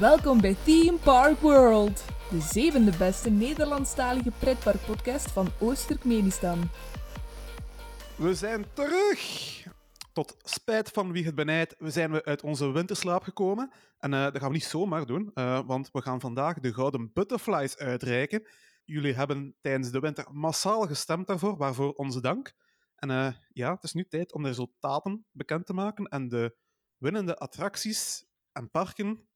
Welkom bij Theme Park World, de zevende beste Nederlandstalige pretparkpodcast van Oost-Turkmenistan. We zijn terug! Tot spijt van wie het benijdt, we zijn we uit onze winterslaap gekomen. En eh, dat gaan we niet zomaar doen, eh, want we gaan vandaag de Gouden Butterflies uitreiken. Jullie hebben tijdens de winter massaal gestemd daarvoor, waarvoor onze dank. En eh, ja, het is nu tijd om de resultaten bekend te maken en de winnende attracties en parken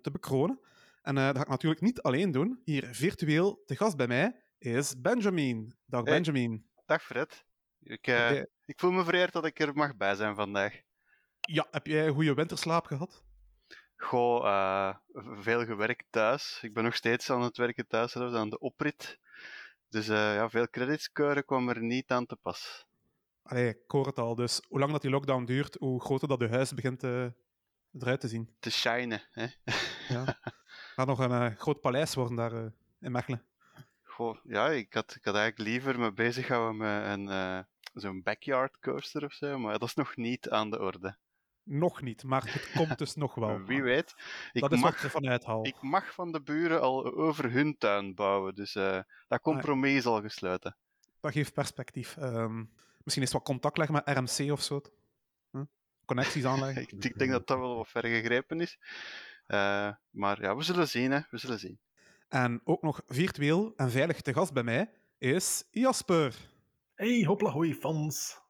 te bekronen. En eh, dat ga ik natuurlijk niet alleen doen. Hier virtueel te gast bij mij is Benjamin. Dag Hey. Benjamin. Dag Fred. Ik, eh, ik voel me vereerd dat ik er mag bij zijn vandaag. Ja, heb jij een goede winterslaap gehad? Goh, eh, veel gewerkt thuis. Ik ben nog steeds aan het werken thuis, zelfs aan de oprit. Dus eh, ja, veel credits keuren kwam er niet aan te pas. Allee, ik hoor het al. Dus hoe lang dat die lockdown duurt, hoe groter dat je huis begint eh, eruit te zien. Te shinen, hè. Ja. gaat nog een eh, groot paleis worden daar eh, in Mechelen. Goh, ja, ik had, ik had eigenlijk liever me bezig gehouden met een, eh, zo'n backyard coaster of zo, maar dat is nog niet aan de orde. Nog niet, maar het komt dus nog wel. Wie weet. Ik dat is wat mag, ervan uithaal. ik mag van de buren al over hun tuin bouwen, dus dat compromis is al gesloten. Dat geeft perspectief. Ehm, misschien eens wat contact leggen met RMC of zo. Connecties aanleggen. Ik, ik denk dat dat wel wat ver gegrepen is. Eh, maar ja, we zullen zien, hè. We zullen zien. En ook nog virtueel en veilig te gast bij mij is Jasper. Hey, hopla hoi fans.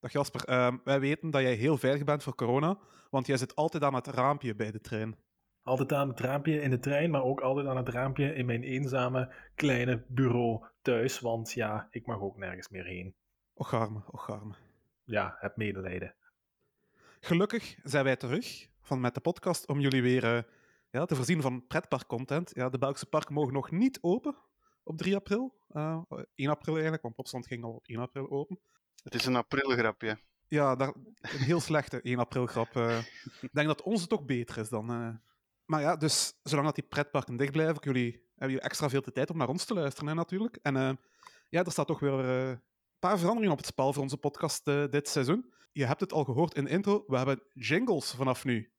Dag Jasper, Ehm, wij weten dat jij heel veilig bent voor corona, want jij zit altijd aan het raampje bij de trein. Altijd aan het raampje in de trein, maar ook altijd aan het raampje in mijn eenzame kleine bureau thuis, want ja, ik mag ook nergens meer heen. Och arme, och arme. Ja, heb medelijden. Gelukkig zijn wij terug van met de podcast om jullie weer eh, ja, te voorzien van pretparkcontent. Ja, de Belgische parken mogen nog niet open op 3 april. Eh, 1 april eigenlijk, want opstand ging al op 1 april open. Het is een aprilgrapje. Ja, daar, een heel slechte 1 april grap. eh. ik denk dat onze toch beter is dan. eh. Maar ja, dus zolang dat die pretparken dicht blijven, jullie, hebben jullie extra veel de tijd om naar ons te luisteren, hè, natuurlijk. En eh, ja, er staat toch weer eh, een paar veranderingen op het spel voor onze podcast eh, dit seizoen. Je hebt het al gehoord in de intro, we hebben jingles vanaf nu.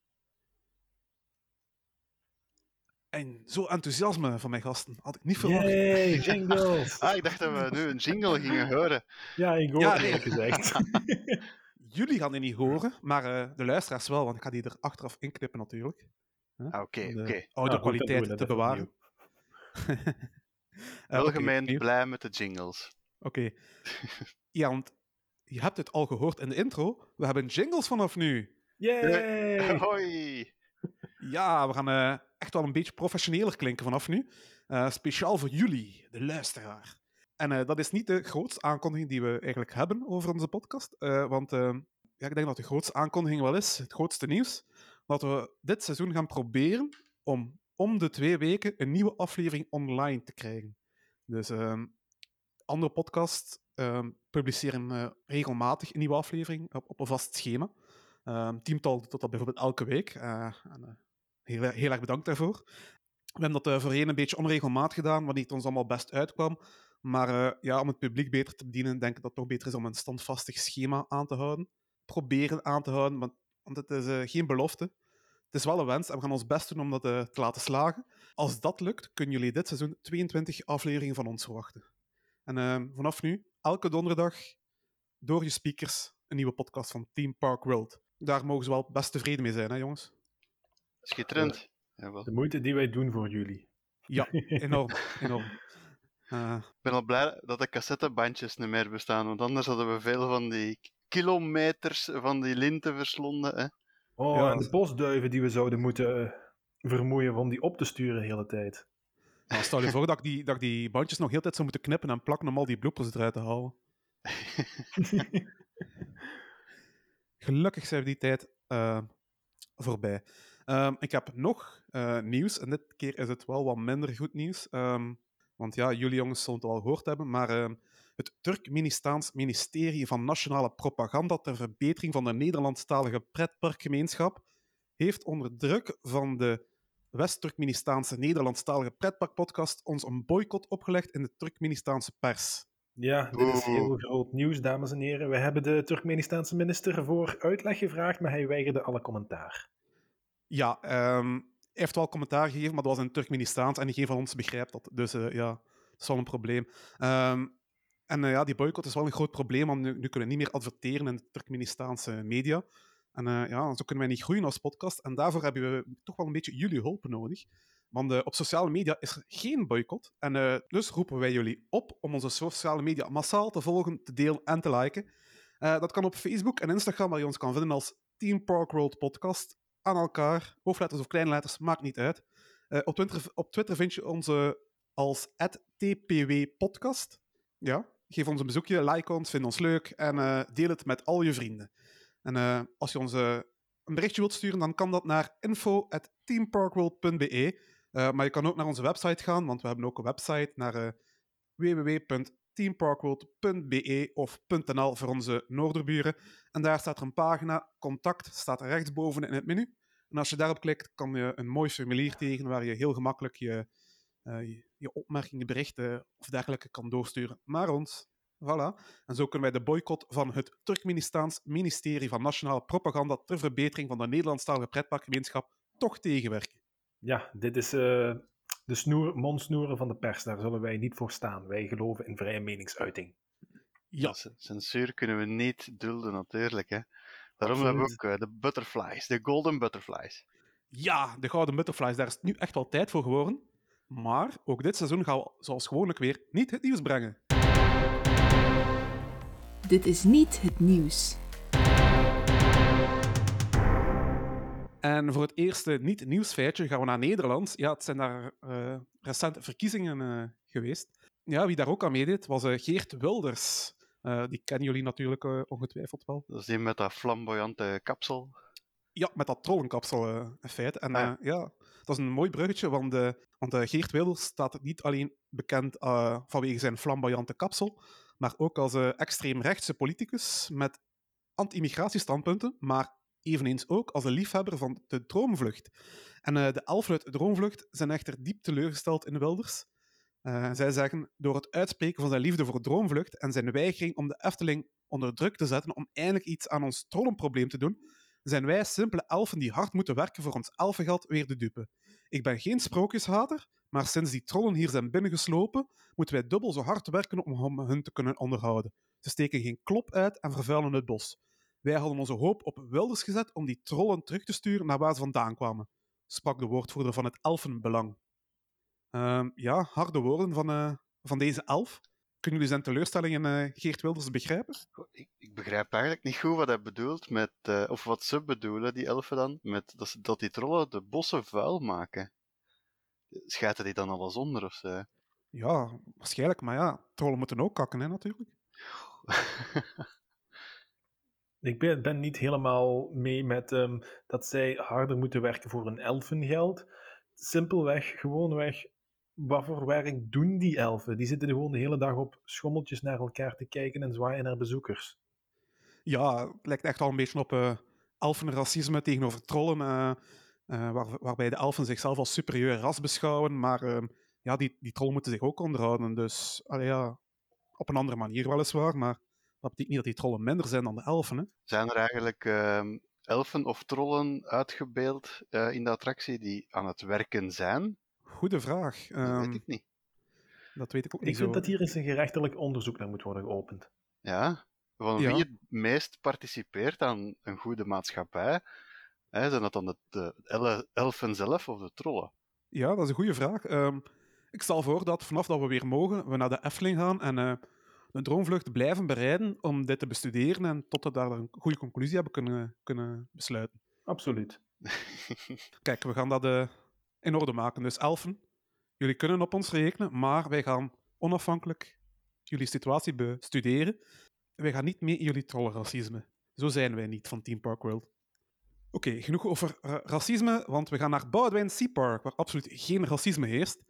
En zo enthousiasme van mijn gasten had ik niet verwacht. Yay, jingles! Ah, ik dacht dat we nu een jingle gingen horen. Ja, ik hoor Ja, het nee. eerlijk gezegd. Jullie gaan die niet horen, maar eh, de luisteraars wel, want ik ga die er achteraf inknippen natuurlijk. Ah, Oké, oké. oude Ah, dan doen kwaliteit te bewaren. Eh, Algemeen opnieuw. blij met de jingles. Oké. Ja, want je hebt het al gehoord in de intro. We hebben jingles vanaf nu. Yay! Hoi! Ja, we gaan eh, echt wel een beetje professioneler klinken vanaf nu. Eh, speciaal voor jullie, de luisteraar. En eh, dat is niet de grootste aankondiging die we eigenlijk hebben over onze podcast. eh, want eh, ja, ik denk dat de grootste aankondiging wel is, het grootste nieuws, dat we dit seizoen gaan proberen om om de twee weken een nieuwe aflevering online te krijgen. Dus ehm, andere podcasts ehm, publiceren eh, regelmatig een nieuwe aflevering op, op een vast schema. Ehm Teamtal doet dat bijvoorbeeld elke week. eh, en, eh, heel, heel erg bedankt daarvoor. We hebben dat voorheen een beetje onregelmatig gedaan, wanneer het ons allemaal best uitkwam. Maar ja, om het publiek beter te bedienen, denk ik dat het toch beter is om een standvastig schema aan te houden. Proberen aan te houden, want, want het is geen belofte. Het is wel een wens en we gaan ons best doen om dat te laten slagen. Als dat lukt, kunnen jullie dit seizoen 22 afleveringen van ons verwachten. En eh, vanaf nu, elke donderdag, door je speakers, een nieuwe podcast van Team Park World. Daar mogen ze wel best tevreden mee zijn, hè jongens? Schitterend. Jawel. De moeite die wij doen voor jullie. Ja, enorm. enorm. Eh, Ik ben al blij dat de cassettebandjes niet meer bestaan, want anders hadden we veel van die kilometers van die linten verslonden. Hè? Oh, Ja. en de bosduiven die we zouden moeten eh, vermoeien om die op te sturen de hele tijd. Nou, stel je voor dat ik, die, dat ik die bandjes nog heel tijd zou moeten knippen en plakken om al die bloopers eruit te halen. Gelukkig zijn we die tijd eh, voorbij. Ehm, ik heb nog eh, nieuws, en dit keer is het wel wat minder goed nieuws. Ehm, want ja, jullie jongens zullen het al gehoord hebben, maar ehm, het Turkmenistaans ministerie van Nationale Propaganda ter verbetering van de Nederlandstalige pretparkgemeenschap heeft onder druk van de West-Turkmenistaanse Nederlandstalige pretparkpodcast ons een boycott opgelegd in de Turkmenistaanse pers. Ja, dit is heel groot nieuws, dames en heren. We hebben de Turkmenistaanse minister voor uitleg gevraagd, maar hij weigerde alle commentaar. Ja, ehm, heeft wel commentaar gegeven, maar dat was in Turkmenistaans en geen van ons begrijpt dat. Dus eh, ja, dat is wel een probleem. Ehm, en eh, ja, die boycott is wel een groot probleem, want nu, nu kunnen we niet meer adverteren in de Turkmenistaanse media. En eh, ja, zo kunnen wij niet groeien als podcast. En daarvoor hebben we toch wel een beetje jullie hulp nodig. Want eh, op sociale media is er geen boycott. En eh, dus roepen wij jullie op om onze sociale media massaal te volgen, te delen en te liken. Dat kan op Facebook en Instagram, waar je ons kan vinden als Team Park World Podcast. Aan elkaar, hoofdletters of kleine letters, maakt niet uit. Op, Twitter, op Twitter vind je ons eh, als @tpwpodcast. Ja, geef ons een bezoekje, like ons, vind ons leuk en deel het met al je vrienden. En eh, als je ons eh, een berichtje wilt sturen, dan kan dat naar info.teamparkworld.be. Eh, maar je kan ook naar onze website gaan, want we hebben ook een website naar www.teamparkworld.be of .nl voor onze Noorderburen. En daar staat er een pagina, contact, staat rechtsboven in het menu. En als je daarop klikt, kan je een mooi formulier tegen waar je heel gemakkelijk je, je, je opmerkingen, berichten of dergelijke kan doorsturen naar ons. Voilà. En zo kunnen wij de boycott van het Turkmenistaans ministerie van Nationale Propaganda ter verbetering van de Nederlandstalige pretparkgemeenschap toch tegenwerken. Ja, dit is eh, de snoer, mondsnoeren van de pers. Daar zullen wij niet voor staan. Wij geloven in vrije meningsuiting. Ja, Censuur kunnen we niet dulden, natuurlijk. Hè. Daarom hebben we ook eh, de butterflies, de golden butterflies. ja, de Gouden Butterflies, daar is het nu echt wel tijd voor geworden. Maar ook dit seizoen gaan we zoals gewoonlijk weer niet het nieuws brengen. Dit is niet het nieuws. En voor het eerste niet-nieuwsfeitje gaan we naar Nederland. Ja, het zijn daar eh, recente verkiezingen eh, geweest. Ja, wie daar ook aan meedeed, was eh, Geert Wilders. Eh, die kennen jullie natuurlijk eh, ongetwijfeld wel. Dat is die met dat flamboyante kapsel. Ja, met dat trollenkapsel eh, in feite. En Ah, ja. eh, ja, dat is een mooi bruggetje, want, want eh, Geert Wilders staat niet alleen bekend eh, vanwege zijn flamboyante kapsel, maar ook als eh, extreemrechtse politicus met anti-immigratiestandpunten, maar eveneens ook als een liefhebber van de Droomvlucht. En eh, de elfen uit de Droomvlucht zijn echter diep teleurgesteld in Wilders. Eh, zij zeggen, door het uitspreken van zijn liefde voor Droomvlucht en zijn weigering om de Efteling onder druk te zetten om eindelijk iets aan ons trollenprobleem te doen, zijn wij simpele elfen die hard moeten werken voor ons elfengeld weer de dupe. Ik ben geen sprookjeshater, maar sinds die trollen hier zijn binnengeslopen, moeten wij dubbel zo hard werken om hun te kunnen onderhouden. Ze steken geen klop uit en vervuilen het bos. Wij hadden onze hoop op Wilders gezet om die trollen terug te sturen naar waar ze vandaan kwamen, sprak de woordvoerder van het Elfenbelang. Ehm, ja, harde woorden van, eh, van deze elf. Kunnen jullie zijn teleurstelling in eh, Geert Wilders begrijpen? Ik, ik begrijp eigenlijk niet goed wat hij bedoelt met, eh, of wat ze bedoelen, die elfen dan, met dat, dat die trollen de bossen vuil maken. Schijten die dan alles onder of zo? Ja, waarschijnlijk, maar ja, trollen moeten ook kakken, hè, natuurlijk. Ik ben, ben niet helemaal mee met ehm, dat zij harder moeten werken voor hun elfengeld. Simpelweg, gewoonweg, wat voor werk doen die elfen? Die zitten gewoon de hele dag op schommeltjes naar elkaar te kijken en zwaaien naar bezoekers. Ja, het lijkt echt wel een beetje op eh elfenracisme tegenover trollen, eh, eh, waar, waarbij de elfen zichzelf als superieur ras beschouwen, maar ehm, ja, die, die trollen moeten zich ook onderhouden. Dus allee, ja, op een andere manier weliswaar, maar dat betekent niet dat die trollen minder zijn dan de elfen. Hè? Zijn er eigenlijk ehm, elfen of trollen uitgebeeld eh, in de attractie die aan het werken zijn? Goede vraag. Dat Ehm, weet ik niet. dat weet ik ook niet Ik vind zo. dat hier eens een gerechtelijk onderzoek naar moet worden geopend. Ja, van Ja. wie het meest participeert aan een goede maatschappij? Hè, zijn dat dan de, de elfen zelf of de trollen? Ja, dat is een goede vraag. Ehm, ik stel voor dat vanaf dat we weer mogen, we naar de Efteling gaan en eh, een droomvlucht blijven bereiden om dit te bestuderen en tot we daar een goede conclusie hebben kunnen, kunnen besluiten. Absoluut. Kijk, we gaan dat eh, in orde maken. Dus elfen, jullie kunnen op ons rekenen, maar wij gaan onafhankelijk jullie situatie bestuderen. Wij gaan niet mee in jullie trollenracisme. Zo zijn wij niet van Team Park World. Oké, genoeg over racisme, want we gaan naar Boudewijn Sea Park, waar absoluut geen racisme heerst.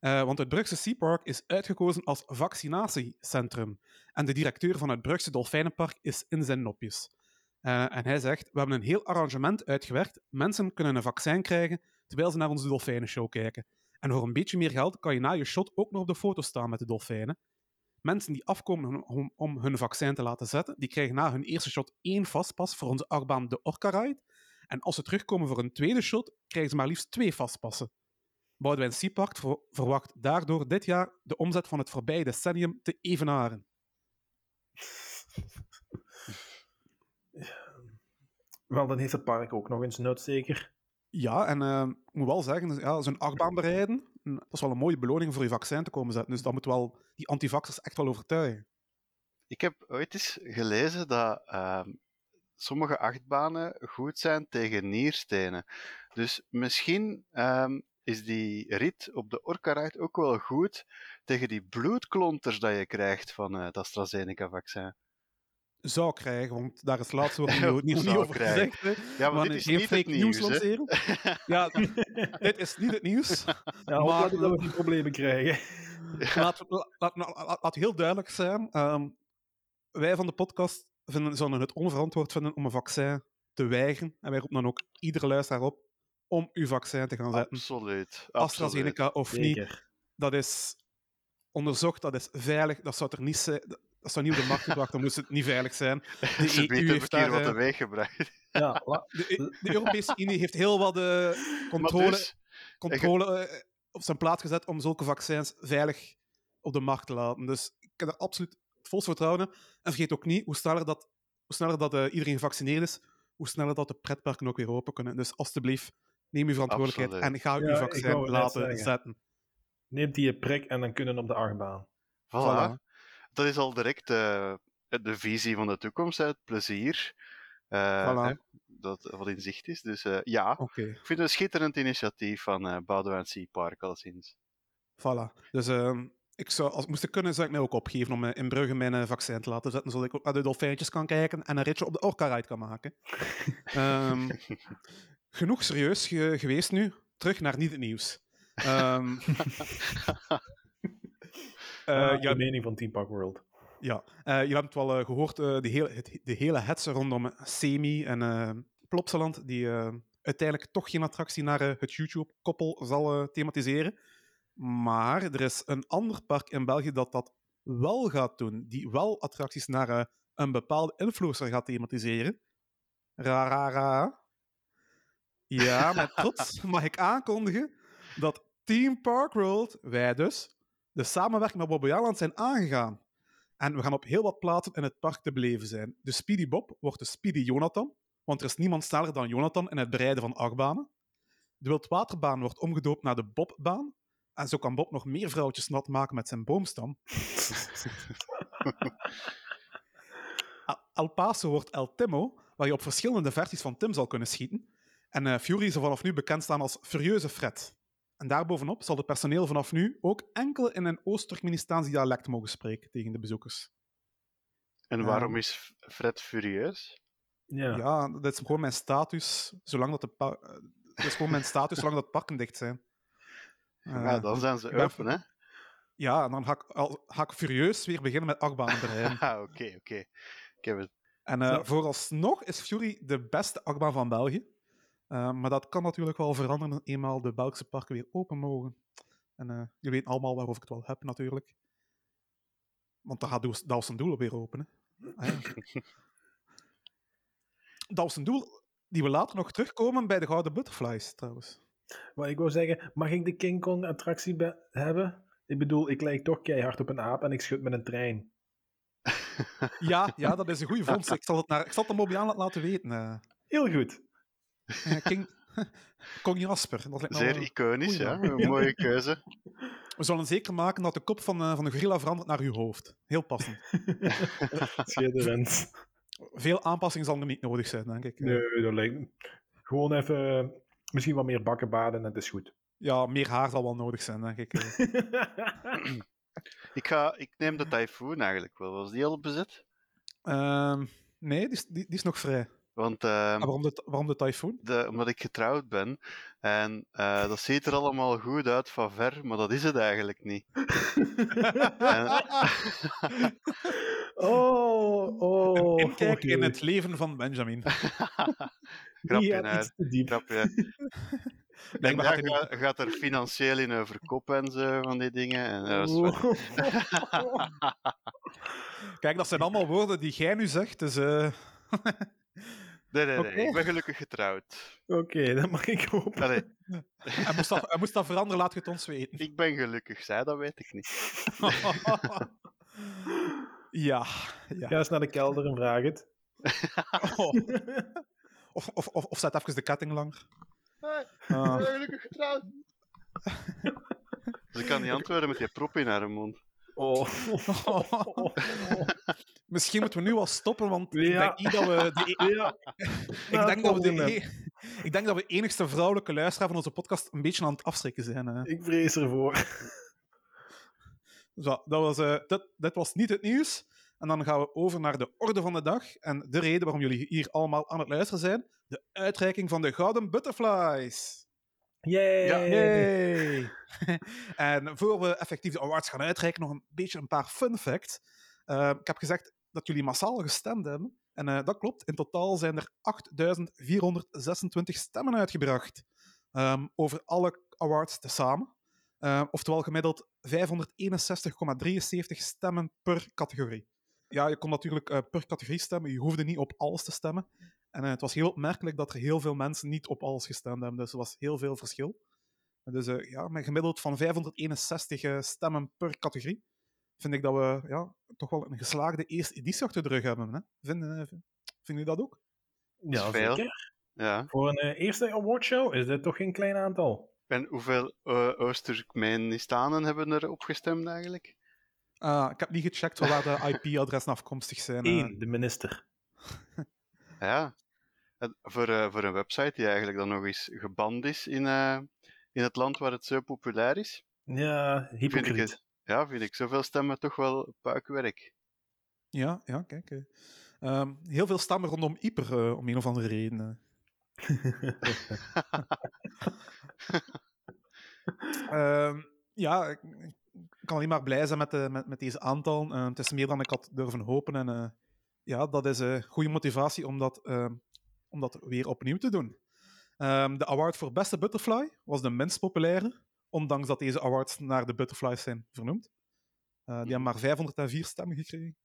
Eh, want het Brugse Sea Park is uitgekozen als vaccinatiecentrum. En de directeur van het Brugse Dolfijnenpark is in zijn nopjes. Eh, en hij zegt, we hebben een heel arrangement uitgewerkt. Mensen kunnen een vaccin krijgen terwijl ze naar onze dolfijnenshow kijken. En voor een beetje meer geld kan je na je shot ook nog op de foto staan met de dolfijnen. Mensen die afkomen om, om hun vaccin te laten zetten, die krijgen na hun eerste shot één vastpas voor onze achtbaan de Orca Ride. En als ze terugkomen voor een tweede shot, krijgen ze maar liefst twee vastpassen. Boudewijn Siepart ver- verwacht daardoor dit jaar de omzet van het voorbije decennium te evenaren. Wel, dan heeft het park ook nog eens nut, zeker. Ja, en eh, ik moet wel zeggen, ja, zo'n achtbaan bereiden, dat is wel een mooie beloning voor je vaccin te komen zetten. Dus dat moet wel die antivaxers echt wel overtuigen. Ik heb ooit eens gelezen dat ehm, sommige achtbanen goed zijn tegen nierstenen. Dus misschien ehm, is die rit op de Orca-ride ook wel goed tegen die bloedklonters dat je krijgt van eh, het AstraZeneca-vaccin. Zou krijgen, want daar is laatst ook niet, niet, over krijgen. gezegd. hè. Ja, maar Maar dit is geen niet het fake nieuws nieuws, hè. Ja, dit is niet het nieuws. Ja, Maar- dat we geen problemen krijgen. Laat, laat, laat, laat- laat heel duidelijk zijn. ehm, wij van de podcast vinden, zouden het onverantwoord vinden om een vaccin te weigeren. En wij roepen dan ook iedere luisteraar op om uw vaccin te gaan zetten. Absoluut. absoluut. AstraZeneca of niet, dat is onderzocht, dat is veilig. Dat zou er niet zijn. Dat zou niet op de markt gebracht, dan moest het niet veilig zijn. De Ze EU heeft daar, wat eh, teweeg gebracht. Ja, de, de Europese Unie heeft heel wat de Maar controle, dus, controle eh, op zijn plaats gezet om zulke vaccins veilig op de markt te laten. Dus ik heb er absoluut volste vertrouwen. En vergeet ook niet, hoe sneller dat, hoe sneller dat eh, iedereen gevaccineerd is, hoe sneller dat de pretparken ook weer open kunnen. Dus alsjeblieft, neem uw verantwoordelijkheid Absoluut. en ga Ja, uw ik vaccin laten zetten. neemt die je prik en dan kunnen op de achtbaan. voilà. Voilà. Dat is al direct eh, de visie van de toekomst, het plezier. eh, Voilà. hè, dat wat in zicht is. Dus eh, ja, ik vind het een schitterend initiatief van eh Boudewijn Sea Park, alleszins. voilà. Dus ehm, ik zou, als moest ik kunnen, zou ik mij ook opgeven om eh, in Brugge mijn eh, vaccin te laten zetten, zodat ik ook naar de dolfijntjes kan kijken en een ritje op de Orca-ride kan maken. Ehm, genoeg serieus ge- geweest nu. Terug naar niet het nieuws. Ja, de mening van Team Park World. ja. eh, je hebt het wel eh, gehoord, eh, de, hele, het, de hele hetze rondom Semi en Plopsaland, die uiteindelijk toch geen attractie naar het YouTube-koppel zal thematiseren. Maar er is een ander park in België dat dat wel gaat doen, die wel attracties naar eh, een bepaalde influencer gaat thematiseren. Ra, ra, ra. Ja, met trots mag ik aankondigen dat Team Park World, wij dus, de samenwerking met Bobby Aland zijn aangegaan. En we gaan op heel wat plaatsen in het park te beleven zijn. De Speedy Bob wordt de Speedy Jonathan, want er is niemand sneller dan Jonathan in het bereiden van achtbanen. De Wildwaterbaan wordt omgedoopt naar de Bobbaan. En zo kan Bob nog meer vrouwtjes nat maken met zijn boomstam. El- El Paso wordt El Timo, waar je op verschillende versies van Tim zal kunnen schieten. En eh, Fury zal vanaf nu bekend staan als Furieuze Fred. En daarbovenop zal het personeel vanaf nu ook enkel in een Oost-Turkmenistaans dialect mogen spreken tegen de bezoekers. En waarom is Fred furieus? Ja. Ja, dat is gewoon mijn status, zolang dat de pa- eh, dat is gewoon mijn status zolang dat parken dicht zijn. Eh, ja, dan zijn ze open, hè? ja, en dan ga ik, al, ga ik furieus weer beginnen met achtbanen bereiden. Ah, oké, oké. Ik heb het. En eh, vooralsnog is Fury de beste achtbaan van België. Eh, maar dat kan natuurlijk wel veranderen eenmaal de Belgische parken weer open mogen. En eh je weet allemaal waarover ik het wel heb, natuurlijk. Want dan gaat Dawson Doel weer open. Hè. Ah, ja. Dawson Doel, die we later nog terugkomen bij de Gouden Butterflies, trouwens. Maar ik wou zeggen, mag ik de King Kong attractie be- hebben? Ik bedoel, ik lijk toch keihard op een aap en ik schud met een trein. Ja, ja dat is een goede vondst. Ik zal het, naar, ik zal het Mobiaan laten weten. eh. Heel goed. King... Kong Jasper. Dat lijkt wel Zeer een- iconisch, ja. Een mooie keuze. We zullen zeker maken dat de kop van, eh, van de gorilla verandert naar uw hoofd. Heel passend. Schitterend. Veel aanpassing zal er niet nodig zijn, denk ik. Nee, dat lijkt Gewoon even, misschien wat meer bakkenbaden en het is goed. Ja, meer haar zal wel nodig zijn, denk ik. eh. Ik, ga, ik neem de Typhoon eigenlijk wel. Was die al bezet? Ehm, nee, die is, die, die is nog vrij. Want ehm, En waarom, de, waarom de tyfoon? de, omdat ik getrouwd ben. En eh, dat ziet er allemaal goed uit van ver, maar dat is het eigenlijk niet. En- oh, oh. Inkijk in het leven van Benjamin. Grapje, gaat hè. iets te diep. Grapje. En Blijkbaar daar gaat hij gaat, gaat er financieel in over kop en zo van die dingen. En dat was wel- Kijk, dat zijn allemaal woorden die jij nu zegt, dus... eh, Nee, nee, nee. Oké. Ik ben gelukkig getrouwd. Oké, dat mag ik hopen. Allee, Hij moest, dat, hij moest dat veranderen, laat je het ons weten. ik ben gelukkig, zij, dat weet ik niet. ja, ja. Ga eens naar de kelder en vraag het. Oh. Of, of, of, of zet even de ketting langer. Ik Ah. ben gelukkig getrouwd. Ze kan niet antwoorden met die prop in haar mond. Oh. Misschien moeten we nu wel stoppen, want ik denk niet dat we de, e- Ja. ik denk dat we de, e- ik denk dat we enigste vrouwelijke luisteraar van onze podcast een beetje aan het afschrikken zijn. hè. Ik vrees ervoor. Zo, dat was, eh, dit, dit was niet het nieuws. En dan gaan we over naar de orde van de dag. En de reden waarom jullie hier allemaal aan het luisteren zijn: de uitreiking van de Gouden Butterflies. Yay! Ja. Yay! en voor we effectief de awards gaan uitreiken, nog een beetje een paar fun facts. Eh, ik heb gezegd dat jullie massaal gestemd hebben. En eh, dat klopt. In totaal zijn er 8426 stemmen uitgebracht. Ehm, over alle awards tezamen. Eh, oftewel gemiddeld 561,73 stemmen per categorie. Ja, je kon natuurlijk eh, per categorie stemmen. Je hoefde niet op alles te stemmen. En eh, het was heel opmerkelijk dat er heel veel mensen niet op alles gestemd hebben. Dus er was heel veel verschil. En Dus eh, ja, met gemiddeld van 561 eh, stemmen per categorie vind ik dat we ja, toch wel een geslaagde eerste editie achter de rug hebben. Hè? Vinden, vind, vinden jullie dat ook? Ja, veel. zeker. Ja. Voor een eerste awardshow is dit toch geen klein aantal. En hoeveel uh, Oost-Turkmenistanen hebben er opgestemd eigenlijk? Ah, ik heb niet gecheckt waar de IP-adressen afkomstig zijn. eh. Eén, de minister. Ja. En Voor, eh, voor een website die eigenlijk dan nog eens geband is in, eh, in het land waar het zo populair is, Ja, vind ik, hypocriet. ja, vind ik zoveel stemmen toch wel puikwerk. Ja, ja, kijk. eh. Ehm, heel veel stemmen rondom Ieper, om een of andere reden. eh. Ehm, ja, ik kan alleen maar blij zijn met, de, met, met deze aantal. Eh, het is meer dan ik had durven hopen. En eh, ja, dat is een goede motivatie om dat, weer opnieuw te doen. Ehm, de award voor beste butterfly was de minst populaire, ondanks dat deze awards naar de butterflies zijn vernoemd. Eh, die hebben maar 504 stemmen gekregen.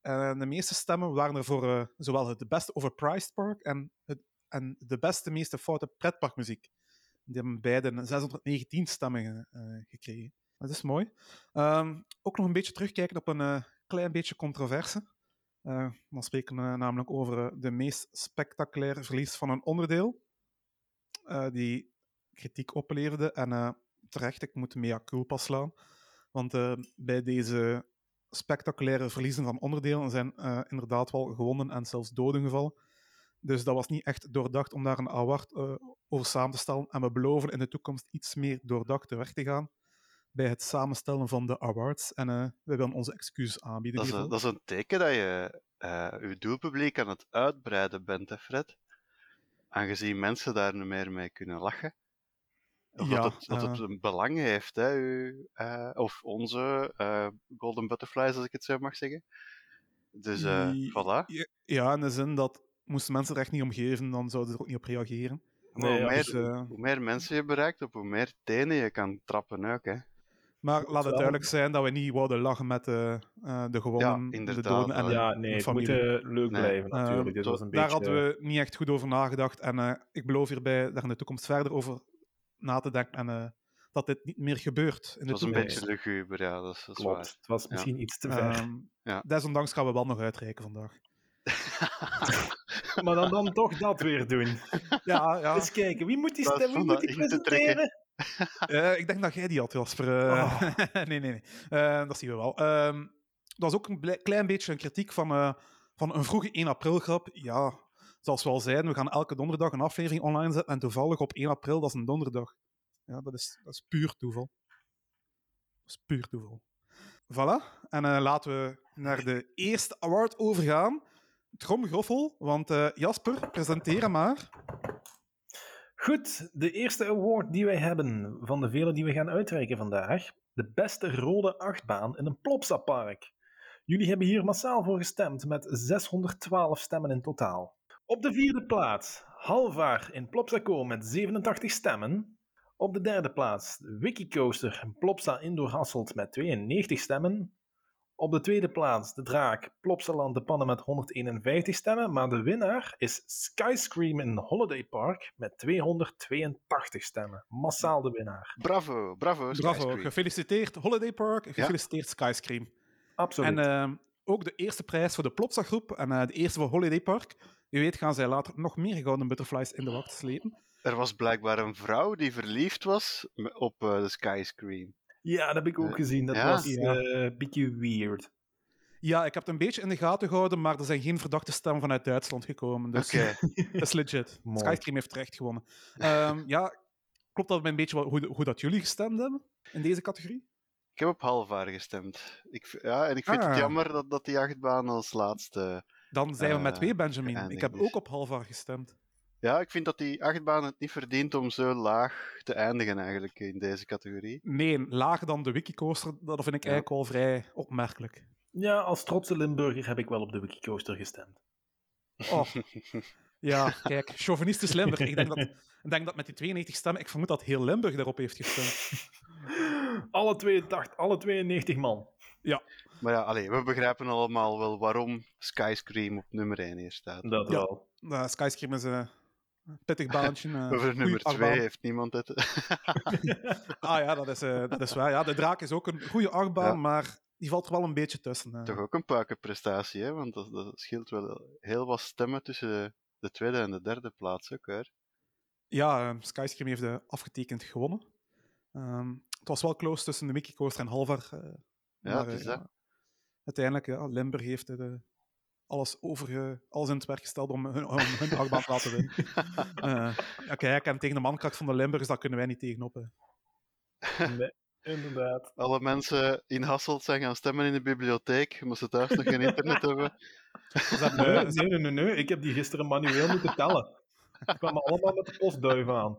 En de meeste stemmen waren er voor eh, zowel het beste overpriced park en, het, en de beste, meeste foute pretparkmuziek. Die hebben beide 619 stemmen eh, gekregen. Dat is mooi. Ehm, ook nog een beetje terugkijken op een eh, klein beetje controverse. Eh, dan spreken we namelijk over eh, de meest spectaculaire verlies van een onderdeel. die kritiek opleverde. En terecht, ik moet mea culpa slaan. Want bij deze spectaculaire verliezen van onderdelen zijn inderdaad wel gewonden en zelfs doden gevallen. Dus dat was niet echt doordacht om daar een award over samen te stellen. En we beloven in de toekomst iets meer doordacht te werk te gaan bij het samenstellen van de awards. En eh, we willen onze excuses aanbieden. Dat is, een, dat is een teken dat je eh je doelpubliek aan het uitbreiden bent, hè Fred? Aangezien mensen daar nu meer mee kunnen lachen. Of Ja, dat, het, dat het eh. een belang heeft, hè, u, of onze Golden Butterflies, als ik het zo mag zeggen. Dus, I- voilà. Ja, in de zin dat moesten mensen er echt niet om geven, dan zouden ze er ook niet op reageren. Nee, hoe, ja, meer, dus, eh, hoe meer mensen je bereikt, op hoe meer tenen je kan trappen ook, hè. Maar laat het duidelijk zijn dat we niet wouden lachen met eh, eh, de gewonnen, de inderdaad, doden en de Ja, nee, het moet familie. eh, leuk Nee. blijven natuurlijk. Dit was een Daar beetje... hadden we niet echt goed over nagedacht. En eh, ik beloof hierbij daar in de toekomst verder over na te denken. En eh, dat dit niet meer gebeurt in Het de was een beetje luguber, ja, dat is, dat is Klopt, waar. het was misschien iets te ver. Ehm, Ja. Desondanks gaan we wel nog uitreiken vandaag. maar dan, dan toch dat weer doen. Ja, ja. Eens kijken, wie moet die, Dat is stem, wie van moet die presenteren? Eh, ik denk dat jij die had, Jasper. Eh, nee, nee, nee. Eh, dat zien we wel. Ehm, dat was ook een klein beetje een kritiek van, van een vroege 1 april grap. Ja, zoals we al zeiden, we gaan elke donderdag een aflevering online zetten. En toevallig op 1 april, dat is een donderdag. Ja, dat is, dat is puur toeval. Dat is puur toeval. Voilà. En laten we naar de eerste award overgaan. Tromgroffel, want Jasper, presenteer hem maar. Goed, de eerste award die wij hebben van de vele die we gaan uitreiken vandaag. De beste rode achtbaan in een Plopsa-park. Jullie hebben hier massaal voor gestemd met 612 stemmen in totaal. Op de vierde plaats Halvaar in Plopsaco met 87 stemmen. Op de derde plaats Wikicoaster in Plopsa Indoor Hasselt met 92 stemmen. Op de tweede plaats de draak Plopsaland de Pannen met 151 stemmen, maar de winnaar is Skyscream in Holiday Park met 282 stemmen. Massaal de winnaar. Bravo, bravo. Bravo, gefeliciteerd Holiday Park, gefeliciteerd Skyscream. Absoluut. En ehm, ook de eerste prijs voor de Plopsa groep en eh, de eerste voor Holiday Park. Wie weet gaan zij later nog meer gouden butterflies in de wacht slepen. Er was blijkbaar een vrouw die verliefd was op eh, de Skyscream. Ja, dat heb ik ook eh, gezien. Dat ja? was Ja. eh, een beetje weird. Ja, ik heb het een beetje in de gaten gehouden, maar er zijn geen verdachte stemmen vanuit Duitsland gekomen. Dus Oké. dat is legit. Mooi. Skyscream heeft terecht gewonnen. Ehm, ja, klopt dat een beetje hoe, hoe dat jullie gestemd hebben in deze categorie? Ik heb op Halvaar gestemd. Ik, ja, en ik vind Ah. het jammer dat, dat die achtbaan als laatste... Dan zijn we met Eh, twee, Benjamin. Ik heb ook op Halvar gestemd. Ja, ik vind dat die achtbaan het niet verdient om zo laag te eindigen eigenlijk in deze categorie. Nee, lager dan de Wikicoaster, dat vind ik Ja. eigenlijk wel vrij opmerkelijk. Ja, als trotse Limburger heb ik wel op de Wikicoaster gestemd. Oh, ja, kijk, chauvinistisch Limburg. Ik denk dat, ik denk dat met die 92 stemmen, ik vermoed dat heel Limburg daarop heeft gestemd. Alle 82, alle 92 man. Maar ja, allee, we begrijpen allemaal wel waarom Skyscream op nummer 1 hier staat. Dat Ja. wel. Uh, Skyscream is een pittig baantje. eh, Over nummer 2 achtbaan. heeft niemand het. Ah ja, dat is, eh, dat is waar. Ja, de draak is ook een goede achtbaan, Ja. maar die valt er wel een beetje tussen. eh. Toch ook een puikenprestatie, hè? want dat, dat scheelt wel heel wat stemmen tussen de tweede en de derde plaats ook. Hè? Ja, Skyscream heeft eh, afgetekend gewonnen. Ehm, het was wel close tussen de Mickey Coaster en Halvar. Ja, maar, het is dat. uiteindelijk, ja, Limburg heeft eh, alles, over, alles in het werk gesteld om hun, om hun achtbaan te laten winnen. Eh, ja, kijk, en tegen de mankracht van de Limburgers, daar kunnen wij niet tegenop. hè. Nee, inderdaad. Alle mensen in Hasselt zijn gaan stemmen in de bibliotheek, omdat ze thuis nog geen internet hebben. Ze hebben, Nee, nee, nee, nee, nee. Ik heb die gisteren manueel moeten tellen. Die kwamen allemaal met de postduiven aan.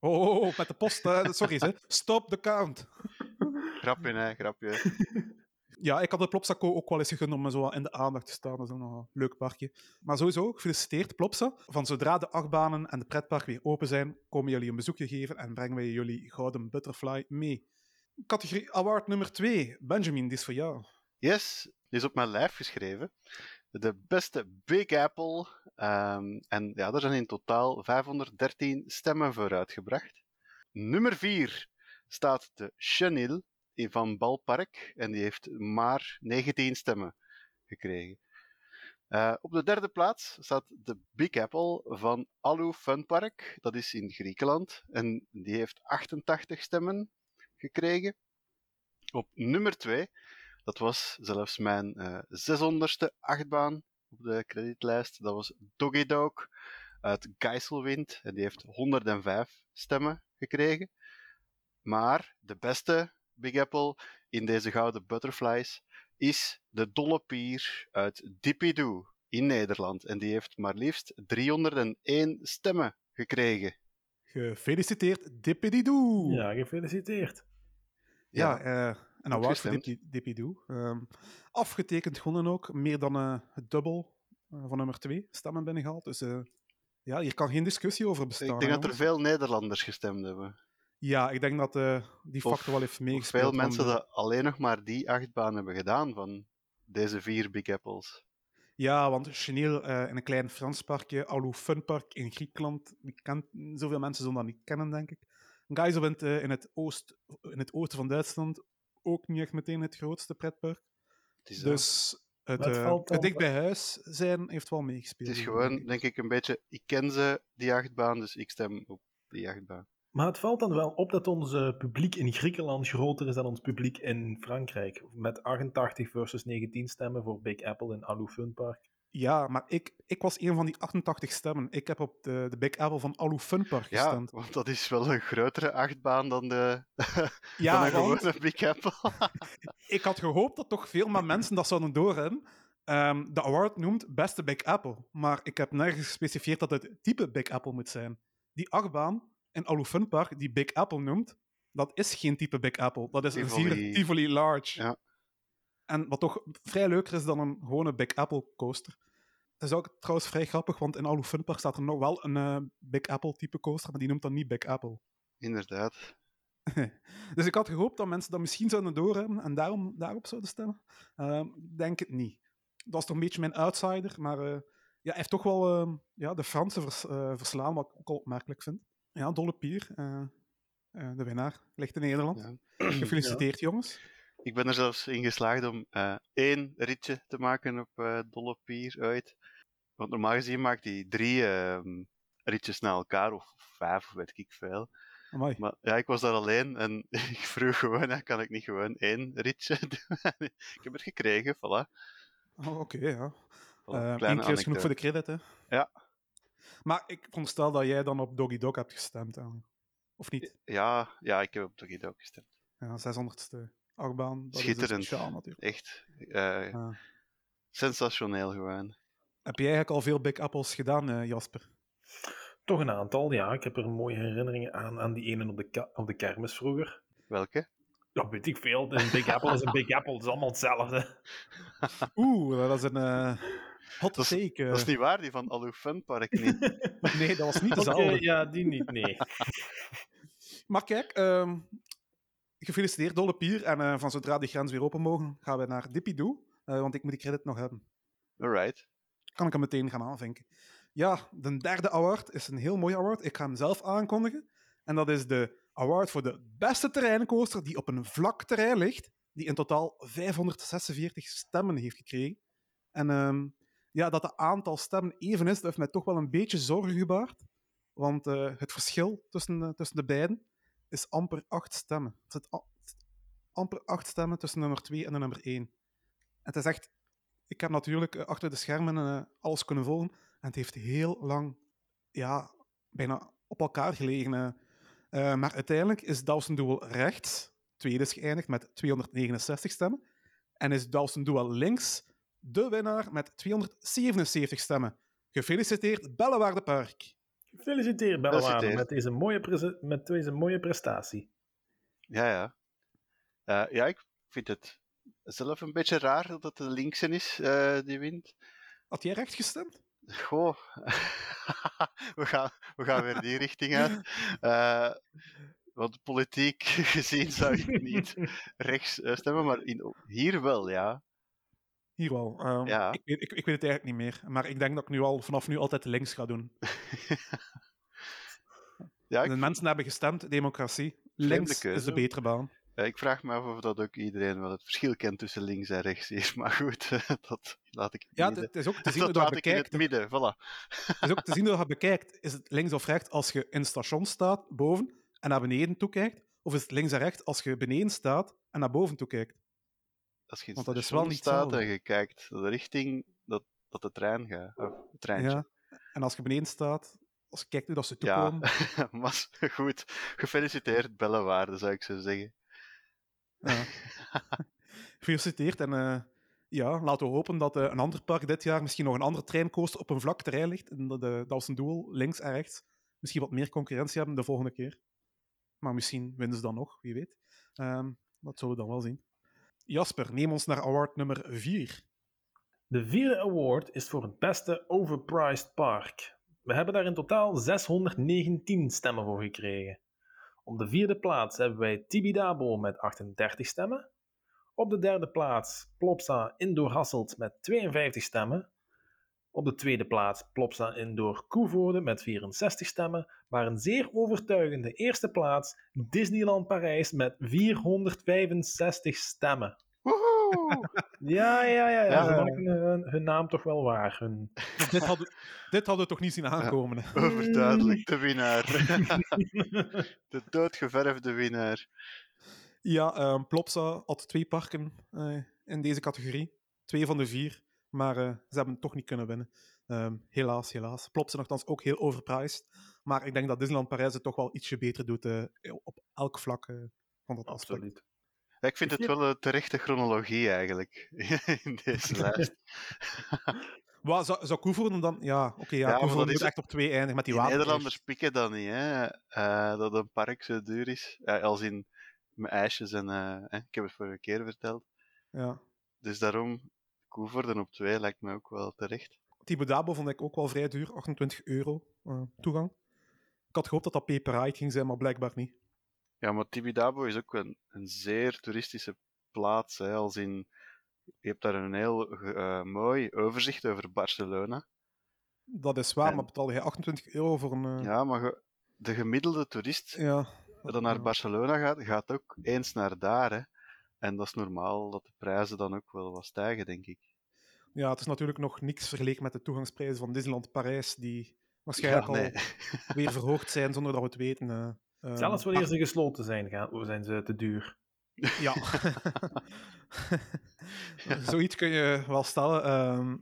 oh, oh, oh, met de post, eh, sorry, hè. stop the count. Grapje, hè, grapje. Ja, ik had de Plopsa-co ook wel eens gegund om zo in de aandacht te staan. Dat is een leuk parkje. Maar sowieso, gefeliciteerd Plopsa. Van zodra de achtbanen en de pretparken weer open zijn, komen jullie een bezoekje geven en brengen wij jullie Gouden Butterfly mee. Categorie Award nummer 2. Benjamin, die is voor jou. Yes, die is op mijn lijf geschreven. De beste Big Apple. Ehm, en ja, er zijn in totaal 513 stemmen voor uitgebracht. Nummer 4 staat de Chenil van Balpark. En die heeft maar 19 stemmen gekregen. Eh, op de derde plaats staat de Big Apple van Alu Fun Park. Dat is in Griekenland. En die heeft 88 stemmen gekregen. Op nummer 2 dat was zelfs mijn eh 600ste achtbaan op de kredietlijst. Dat was Doggy Dog uit Geiselwind. En die heeft 105 stemmen gekregen. Maar de beste Big Apple in deze gouden butterflies is de Dolle Pier uit Dipidoo in Nederland. En die heeft maar liefst 301 stemmen gekregen. Gefeliciteerd, Dippididoo. Ja, gefeliciteerd. Ja, eh, een award voor Dippidoo. Ehm, afgetekend gewonnen ook. Meer dan eh, het dubbel eh, van nummer 2 stemmen binnengehaald. Dus eh, ja, hier kan geen discussie over bestaan. Ik denk dat er veel Nederlanders gestemd hebben. Ja, ik denk dat eh, die Of- factor wel heeft meegespeeld. veel mensen eh, dat alleen nog maar die achtbaan hebben gedaan van deze vier Big Apples. Ja, want Chenil eh, in een klein Frans parkje, Alou Fun Park in Griekenland. Die kent, zoveel mensen zullen dat niet kennen, denk ik. Geiselwind eh, in, het oost, in het oosten van Duitsland, ook niet echt meteen het grootste pretpark. Het is, dat. Dus het, Maar het valt dan- het dicht bij huis zijn heeft wel meegespeeld. het is gewoon, denk ik, een beetje... Ik ken ze, die achtbaan, dus ik stem op die achtbaan. Maar het valt dan wel op dat ons publiek in Griekenland groter is dan ons publiek in Frankrijk. Met 88 versus 19 stemmen voor Big Apple in Alu Fun Park. Ja, maar ik, ik was een van die 88 stemmen. Ik heb op de, de Big Apple van Alou Fun Park Ja, gestemd. want dat is wel een grotere achtbaan dan, de, Ja, dan een want- gewone Big Apple. ik had gehoopt dat toch veel meer mensen dat zouden doorhebben. Ehm, de award noemt beste Big Apple, maar ik heb nergens gespecificeerd dat het type Big Apple moet zijn. Die achtbaan in Alu Park die Big Apple noemt, dat is geen type Big Apple. Dat is een zeer Tivoli Large. Ja. En wat toch vrij leuker is dan een gewone Big Apple coaster. Het is ook trouwens vrij grappig, want in Alu Park staat er nog wel een eh, Big Apple type coaster, maar die noemt dan niet Big Apple. Inderdaad. dus ik had gehoopt dat mensen dat misschien zouden doorhebben en daarom daarop zouden stemmen. Ehm, denk het niet. Dat is toch een beetje mijn outsider, maar eh, ja, hij heeft toch wel ehm, ja, de Fransen vers, eh, verslaan, wat ik ook al opmerkelijk vind. Ja, Dolle Pier, eh, eh, de winnaar, ligt in Nederland. Ja. Gefeliciteerd, jongens. Ik ben er zelfs in geslaagd om eh, één ritje te maken op Dolle Pier uit. Want normaal gezien maakt hij drie ehm, ritjes na elkaar, of vijf, weet ik veel. Amai. Maar ja, ik was daar alleen en ik vroeg gewoon, ja, kan ik niet gewoon één ritje doen? ik heb het gekregen, voilà. Oh, Oké, ja. voilà Eén kleine keer is genoeg voor de credit, hè? Ja. Maar ik veronderstel dat jij dan op Doggy Dog hebt gestemd. Of niet? Ja, ja, ik heb op Doggy Dog gestemd. Ja, 600ste achtbaan. Dat Schitterend. Is dus speciaal, natuurlijk. Echt eh, Ja. sensationeel gewoon. Heb jij eigenlijk al veel Big Apples gedaan, eh, Jasper? Toch een aantal, ja. Ik heb er mooie herinneringen aan, aan die ene op de, op de kermis vroeger. Welke? Ja, weet ik veel. Een Big Apple is een Big Apple. Het is allemaal hetzelfde. Oeh, dat is een eh hot Dat is- take. Dat is niet waar, die van Alu Fun Park niet. Nee, dat was niet Oké, dezelfde. ja, die niet, nee. Maar kijk, ehm, gefeliciteerd Dolle Pier. En eh, van zodra die grens weer open mogen, gaan we naar Dippidoo. eh, want ik moet die credit nog hebben. Alright. Kan ik hem meteen gaan aanvinken. Ja, de derde award is een heel mooi award. Ik ga hem zelf aankondigen. En dat is de award voor de beste terreincoaster die op een vlak terrein ligt. Die in totaal 546 stemmen heeft gekregen. En ehm, ja, dat het aantal stemmen even is, dat heeft mij toch wel een beetje zorgen gebaard. Want eh, het verschil tussen, eh, tussen de beiden is amper acht stemmen. A- amper acht stemmen tussen nummer 2 en nummer 1. En het is echt... Ik heb natuurlijk eh, achter de schermen alles kunnen volgen. En het heeft heel lang, ja, bijna op elkaar gelegen. maar uiteindelijk is Dawson Duel rechts, tweede is geëindigd met 269 stemmen. En is Dawson Duel links de winnaar met 277 stemmen. Gefeliciteerd, Bellewaarde Park. Gefeliciteerd, Bellewaarde, met deze mooie, met deze mooie prestatie. Ja, ja. Eh, ja, ik vind het zelf een beetje raar dat het de linkse is eh, die wint. Had jij recht gestemd? Goh, we, gaan, we gaan weer die richting uit. Eh, want politiek gezien zou ik niet rechts stemmen, maar in, hier wel, ja. Hier wel. Ehm, Ja. ik, weet- ik, ik weet het eigenlijk niet meer. Maar ik denk dat ik nu al vanaf nu altijd links ga doen. ja, ik, De mensen hebben gestemd, democratie. Links is de betere baan. eh, ik vraag me af of dat ook iedereen wel het verschil kent tussen links en rechts is. Maar goed, dat laat ik Ja, het is ook te zien dat je ik in het bekijkt. midden, voilà. Het is ook te zien dat je bekijkt. Is het links of rechts als je in het station staat, boven, en naar beneden toe kijkt? Of is het links en rechts als je beneden staat en naar boven toe kijkt? Als je in Want het dat is wel station niet staat en je kijkt de richting dat, dat de trein gaat. Of het treintje. Ja. En als je beneden staat, als je kijkt hoe dat ze Ja, toekomen. maar goed. Gefeliciteerd, Bellewaarde, zou ik zo zeggen. Ja. Gefeliciteerd. En eh, ja, laten we hopen dat eh, een ander park dit jaar misschien nog een andere treincoaster op een vlak terrein ligt. En dat de Dawson Duel links en rechts misschien wat meer concurrentie hebben de volgende keer. Maar misschien winnen ze dan nog, wie weet. Ehm, dat zullen we dan wel zien. Jasper, neem ons naar award nummer 4. De vierde award is voor het beste overpriced park. We hebben daar in totaal 619 stemmen voor gekregen. Op de vierde plaats hebben wij Tibidabo met 38 stemmen. Op de derde plaats Plopsa Indoor Hasselt met 52 stemmen. Op de tweede plaats Plopsa Indoor Koevoorde met 64 stemmen. Maar een zeer overtuigende eerste plaats Disneyland Parijs met 465 stemmen. Woehoe! Ja, ja, ja. ja. Ja. Ze maken hun, hun naam toch wel waar. Hun... dit, hadden, dit hadden we toch niet zien aankomen. hè? Overduidelijk, de winnaar. de doodgeverfde winnaar. Ja, ehm, Plopsa had twee parken eh, in deze categorie. Twee van de vier. Maar eh, ze hebben het toch niet kunnen winnen. Ehm, helaas, helaas. Plopsa nogthans ook heel overpriced. Maar ik denk dat Disneyland Parijs het toch wel ietsje beter doet eh, op elk vlak eh, van dat aspect. Ja, ik vind het wel een terechte chronologie eigenlijk in deze lijst. Wat, zou, zou dan... Ja, oké, ja, dat is echt op twee eindigen met die water. Nederlanders pikken dat niet, hè? eh, dat een park zo duur is. Ja, als in mijn ijsjes en eh, hè, ik heb het vorige keer verteld. Ja. Dus daarom, Koevoorden op 2 lijkt me ook wel terecht. Thibaut Dabo vond ik ook wel vrij duur. 28 euro eh, toegang. Ik had gehoopt dat dat paper ride ging zijn, maar blijkbaar niet. Ja, maar Tibidabo is ook een, een zeer toeristische plaats. Hè, als in, je hebt daar een heel eh, mooi overzicht over Barcelona. Dat is waar, En- maar betaal je 28 euro voor een... eh, Ja, maar ge- de gemiddelde toerist ja. dat naar Ja. Barcelona gaat, gaat ook eens naar daar. Hè. En dat is normaal dat de prijzen dan ook wel wat stijgen, denk ik. Ja, het is natuurlijk nog niks vergeleken met de toegangsprijzen van Disneyland Parijs, die waarschijnlijk Ja, nee. al weer verhoogd zijn zonder dat we het weten. eh. Ehm, Zelfs wanneer ze gesloten zijn, gaan, zijn ze te duur. Ja. Zoiets kun je wel stellen. ehm,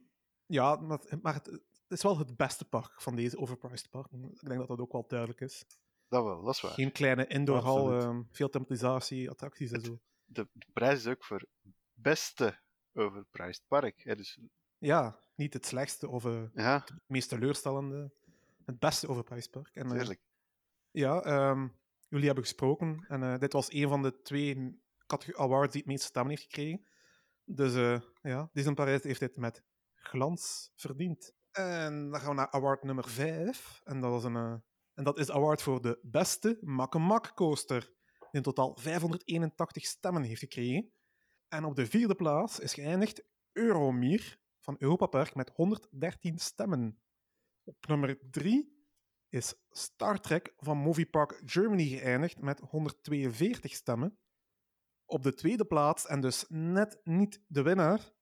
ja, maar, maar het, het is wel het beste park van deze overpriced parken. Ik denk dat dat ook wel duidelijk is. Dat wel, dat is waar. Geen kleine indoorhal, ehm, veel temporisatie, attracties en zo. De, de prijs is ook voor beste overpriced park. Hè. Dus Ja, niet het slechtste of eh, ja, het meest teleurstellende. Het beste overpriced park. En, eh. Ja, ehm, jullie hebben gesproken en eh, dit was een van de twee awards die het meeste stemmen heeft gekregen. Dus ja, Disney Parijs heeft dit met glans verdiend. En dan gaan we naar award nummer 5. En dat, is een, en dat is de award voor de beste Makkemak coaster. In totaal 581 stemmen heeft gekregen. En op de vierde plaats is geëindigd Euromir van Europa Park met 113 stemmen. Op nummer 3 is Star Trek van Movie Park Germany geëindigd met 142 stemmen. Op de tweede plaats, en dus net niet de winnaar,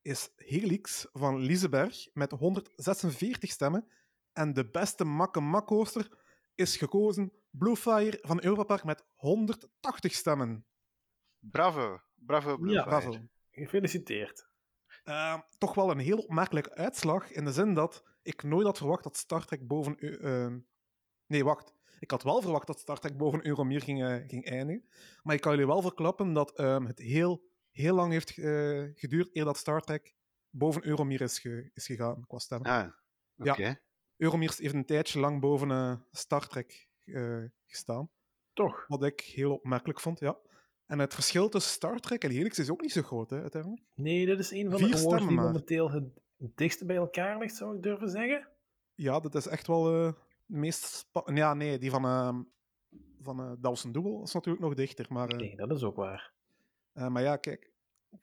is Helix van Liseberg met 146 stemmen. En de beste makke coaster is gekozen Bluefire van Europa Park met 180 stemmen. Bravo, bravo, Bluefire. Bravo. Gefeliciteerd. Eh, toch wel een heel opmerkelijke uitslag, in de zin dat ik nooit had verwacht dat Star Trek boven... Eu- eh, nee, wacht. Ik had wel verwacht dat Star Trek boven Euromir ging, eh, ging eindigen. Maar ik kan jullie wel verklappen dat ehm, het heel, heel lang heeft eh, geduurd eer dat Star Trek boven Euromir is, ge- is gegaan qua stemmen. Ah, oké. Ja. Euromir heeft een tijdje lang boven eh, Star Trek eh, gestaan. Toch? Wat ik heel opmerkelijk vond, ja. En het verschil tussen Star Trek en Helix is ook niet zo groot, hè, uiteindelijk. Nee, dit is een van Vier de awards die maar. momenteel het dichtste bij elkaar ligt, zou ik durven zeggen. Ja, dat is echt wel eh, de meest... Ja, nee, die van, ehm van eh Dawson Duel is natuurlijk nog dichter. Maar, eh, Nee, dat is ook waar. eh, maar ja, kijk.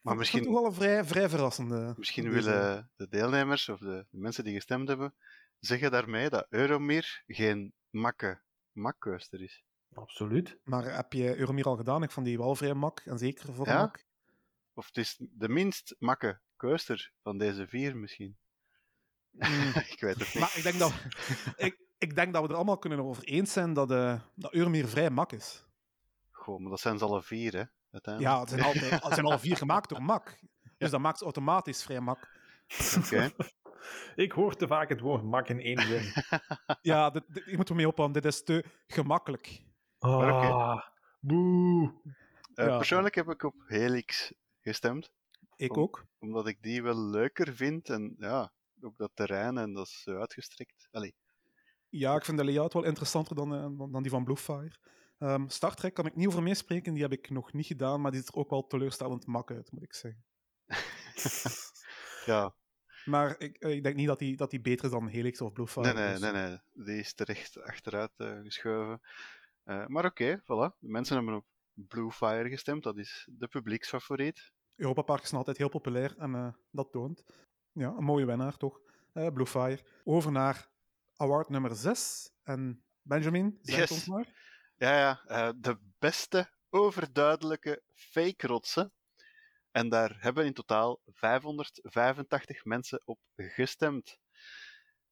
Maar misschien- toch wel een vrij, vrij verrassende... Misschien deze- willen de deelnemers of de, de mensen die gestemd hebben zeggen daarmee dat Euromir geen makke makcoaster is. Absoluut. Maar heb je Euromir al gedaan? Ik vond die wel vrij mak. En zeker voor Ja? mak. Of het is de minst makke coaster van deze vier misschien. Mm. ik weet het niet. maar ik denk, dat, ik, ik denk dat we er allemaal kunnen over eens zijn dat, eh dat Euromir vrij mak is. Goh, maar dat zijn ze alle vier, hè? Uiteindelijk. Ja, het zijn, altijd, het zijn al vier gemaakt door mak. Dus dat maakt ze automatisch vrij mak. Oké. Ik hoor te vaak het woord mak in één zin. Ja, dit, dit, hier moeten we mee ophouden. Dit is te gemakkelijk. Ah, boe. Eh, Ja. Persoonlijk heb ik op Helix gestemd, Ik Om- ook. omdat ik die wel leuker vind. En ja, ook dat terrein en dat is zo uitgestrekt. Allee, Ja, ik vind de layout wel interessanter dan, eh, dan, dan die van Bluefire. Ehm Star Trek kan ik niet over meespreken, die heb ik nog niet gedaan, maar die ziet er ook wel teleurstellend mak uit, moet ik zeggen. ja, Maar ik, eh, ik denk niet dat die, dat die beter is dan Helix of Bluefire. nee, nee, dus- nee, nee. Die is terecht achteruit eh, geschoven. Eh, maar oké, voilà. De mensen hebben op Bluefire gestemd. Dat is de publieksfavoriet. Europa Park is altijd heel populair en dat toont. Ja, een mooie winnaar toch? Bluefire. Over naar award nummer 6. En Benjamin, zeg Yes. ons maar. Ja, ja. de beste overduidelijke fake rotsen. En daar hebben in totaal 585 mensen op gestemd.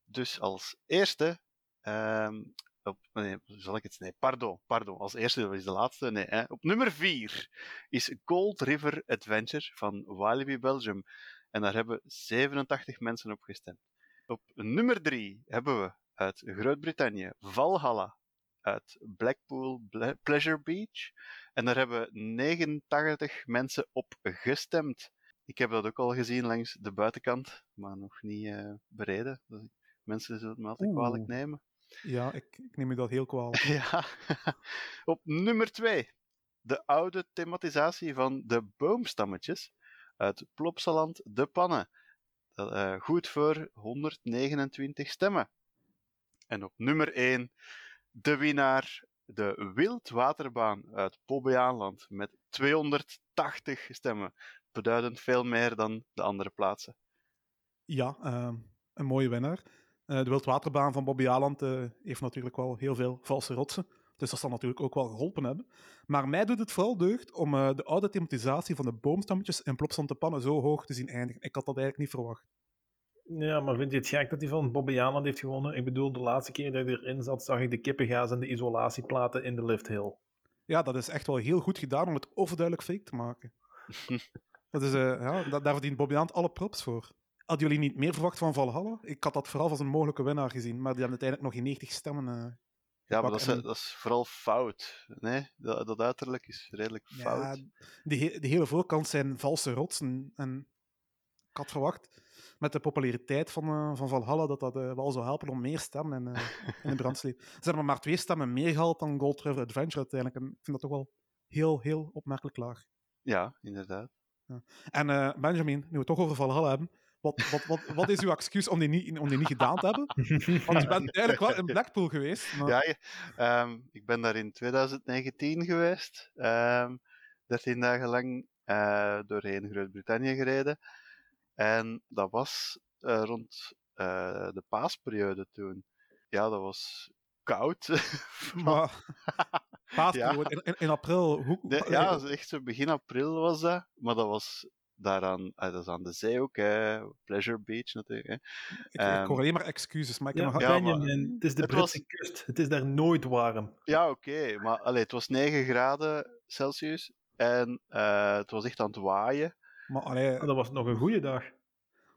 Dus als eerste. ehm, op, nee, zal ik het? Nee, pardon, pardon. Als eerste dat is de laatste. Nee, hè. Op nummer 4 is Gold River Adventure van Walibi Belgium. En daar hebben 87 mensen op gestemd. Op nummer 3 hebben we uit Groot-Brittannië Valhalla uit Blackpool Pleasure Beach. En daar hebben 89 mensen op gestemd. Ik heb dat ook al gezien langs de buitenkant, maar nog niet eh, bereden. Dus mensen zullen het me altijd Oeh. kwalijk nemen. Ja, ik, ik neem u dat heel kwalijk. Ja. Op nummer 2. De oude thematisatie van de boomstammetjes uit Plopsaland De Pannen. Dat, eh, goed voor 129 stemmen. En op nummer 1 de winnaar de wildwaterbaan uit Bobbejaanland met 280 stemmen. Beduidend veel meer dan de andere plaatsen. Ja, ehm, een mooie winnaar. Eh, de wildwaterbaan van Bobby Aland eh, heeft natuurlijk wel heel veel valse rotsen. Dus dat zal natuurlijk ook wel geholpen hebben. Maar mij doet het vooral deugd om eh, de oude thematisatie van de boomstammetjes in Plopsante Pannen zo hoog te zien eindigen. Ik had dat eigenlijk niet verwacht. Ja, maar vind je het gek dat hij van Bobby heeft gewonnen? Ik bedoel, de laatste keer dat hij erin zat, zag ik de kippengaas en de isolatieplaten in de lifthill. Ja, dat is echt wel heel goed gedaan om het overduidelijk fake te maken. dat is, eh, ja, da- daar verdient Bobby Aland alle props voor. Hadden jullie niet meer verwacht van Valhalla? Ik had dat vooral als een mogelijke winnaar gezien, maar die hebben uiteindelijk nog in 90 stemmen. eh, Ja, maar dat is, en- dat is vooral fout. Nee, dat, dat uiterlijk is redelijk Ja, fout. de, he- de hele voorkant zijn valse rotsen. En ik had verwacht, met de populariteit van, eh, van Valhalla, dat dat eh, wel zou helpen om meer stemmen in, eh, in de brandsleep. Ze hebben maar twee stemmen meer gehaald dan Gold River Adventure uiteindelijk. En ik vind dat toch wel heel, heel opmerkelijk laag. Ja, inderdaad. En eh, Benjamin, nu we het toch over Valhalla hebben, wat, wat, wat, wat is uw excuus om die, niet, om die niet gedaan te hebben? Want je bent eigenlijk wel in Blackpool geweest. Maar... Ja, ehm, ik ben daar in 2019 geweest. ehm 13 dagen lang eh, doorheen Groot-Brittannië gereden. En dat was eh, rond eh, de paasperiode toen. Ja, dat was koud. Maar, paasperiode, in, in, in april, hoe, De- ja, dat is echt zo begin april was dat. Maar dat was daaraan, ah, dat is aan de zee ook, hè. Pleasure Beach natuurlijk. Hè. ik, ik ehm, hoor alleen maar excuses, maar ik heb nog... ja, maar het is de het Britse was- kust. Het is daar nooit warm. Ja, oké. Maar allee, het was 9 graden Celsius. En eh, het was echt aan het waaien. Maar allee, Dat was nog een goede dag.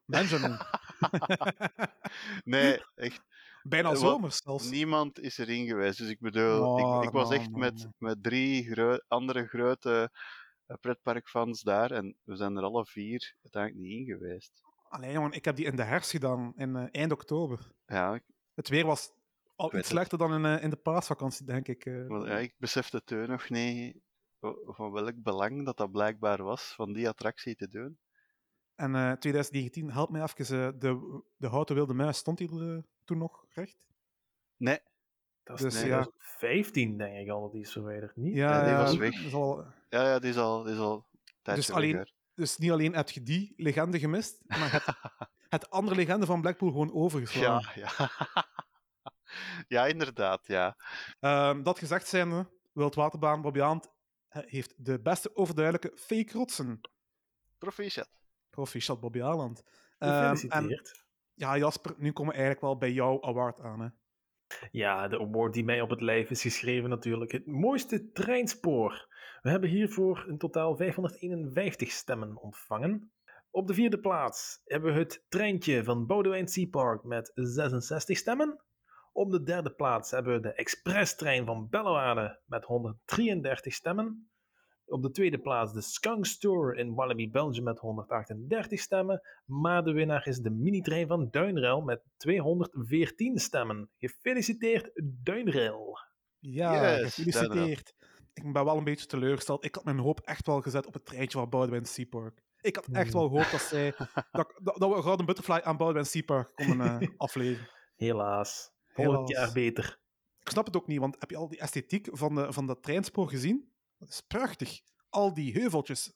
Benjamin, Nee, echt. bijna Eh, zomers zelfs. Niemand is erin geweest. Dus ik bedoel, ik, Maar, ik was maar, echt met, met drie andere grote eh, pretparkfans daar. En we zijn er alle vier uiteindelijk niet in geweest. Allee, jongen, ik heb die in de herfst gedaan, in eh, eind oktober. Ja, ik, Het weer was al iets het. slechter dan in, in de paasvakantie, denk ik. wel, ja, ik besefte toen nog niet van welk belang dat dat blijkbaar was van die attractie te doen. En eh 2019, help mij even, eh, de, de houten wilde muis, stond die er eh, toen nog recht? Nee, Dat is Dus ja. 2015, denk ik al, dat die is verwijderd. Niet? Ja, die was weg. is al- ja, ja die is al, die is al Dus alleen- weg, dus niet alleen heb je die legende gemist, maar het, het andere legende van Blackpool gewoon overgeslagen. Ja, ja. ja, inderdaad, ja. Ehm, dat gezegd zijnde, Wildwaterbaan Bobby Aand eh, heeft de beste overduidelijke fake rotsen. Proficiat. Proficiat Bobby Aland. Ehm, en Gefeliciteerd. ja, Jasper, nu komen we eigenlijk wel bij jouw award aan. Hè. Ja, de award die mij op het lijf is geschreven natuurlijk. Het mooiste treinspoor. We hebben hiervoor in totaal 551 stemmen ontvangen. Op de vierde plaats hebben we het treintje van Boudewijn Sea Park met 66 stemmen. Op de derde plaats hebben we de expresstrein van Bellewaarde met 133 stemmen. Op de tweede plaats de Skunks Tour in Wallaby, Belgium met 138 stemmen. Maar de winnaar is de minitrein van Duinrail met 214 stemmen. Gefeliciteerd, Duinrail. Ja, Yes, gefeliciteerd. Ik ben wel een beetje teleurgesteld. Ik had mijn hoop echt wel gezet op het treintje van Boudewijn Seapark. Ik had echt wel gehoopt dat, zij, dat, dat, dat we Golden Butterfly aan Boudewijn Seapark konden eh, afleveren. Helaas. Volgend jaar beter. Ik snap het ook niet, want heb je al die esthetiek van, de, van dat treinspoor gezien? Dat is prachtig. Al die heuveltjes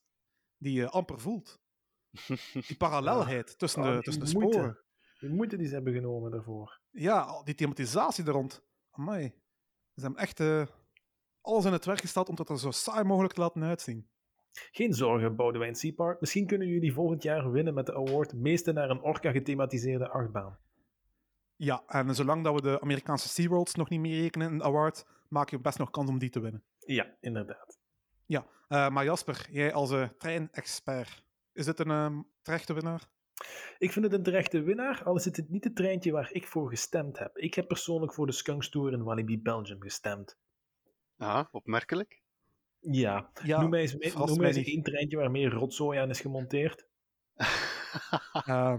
die je amper voelt. Die parallelheid tussen, de, die tussen de moeite. sporen. De moeite die ze hebben genomen daarvoor. Ja, die thematisatie er rond. Amai. Ze hebben echt eh, alles in het werk gesteld om het er zo saai mogelijk te laten uitzien. Geen zorgen, Boudewijn Sea Park. Misschien kunnen jullie volgend jaar winnen met de award meeste naar een orka gethematiseerde achtbaan. Ja, en zolang dat we de Amerikaanse SeaWorlds nog niet meer rekenen in de award, maak je best nog kans om die te winnen. Ja, inderdaad. Ja, eh, maar Jasper, jij als eh, treinexpert, is dit een ehm, terechte winnaar? Ik vind het een terechte winnaar, al is het niet het treintje waar ik voor gestemd heb. Ik heb persoonlijk voor de Skunks Tour in Walibi, Belgium gestemd. Ja, opmerkelijk. Ja, Ja, noem mij eens, noem mij eens één treintje waar meer rotzooi aan is gemonteerd. Eh,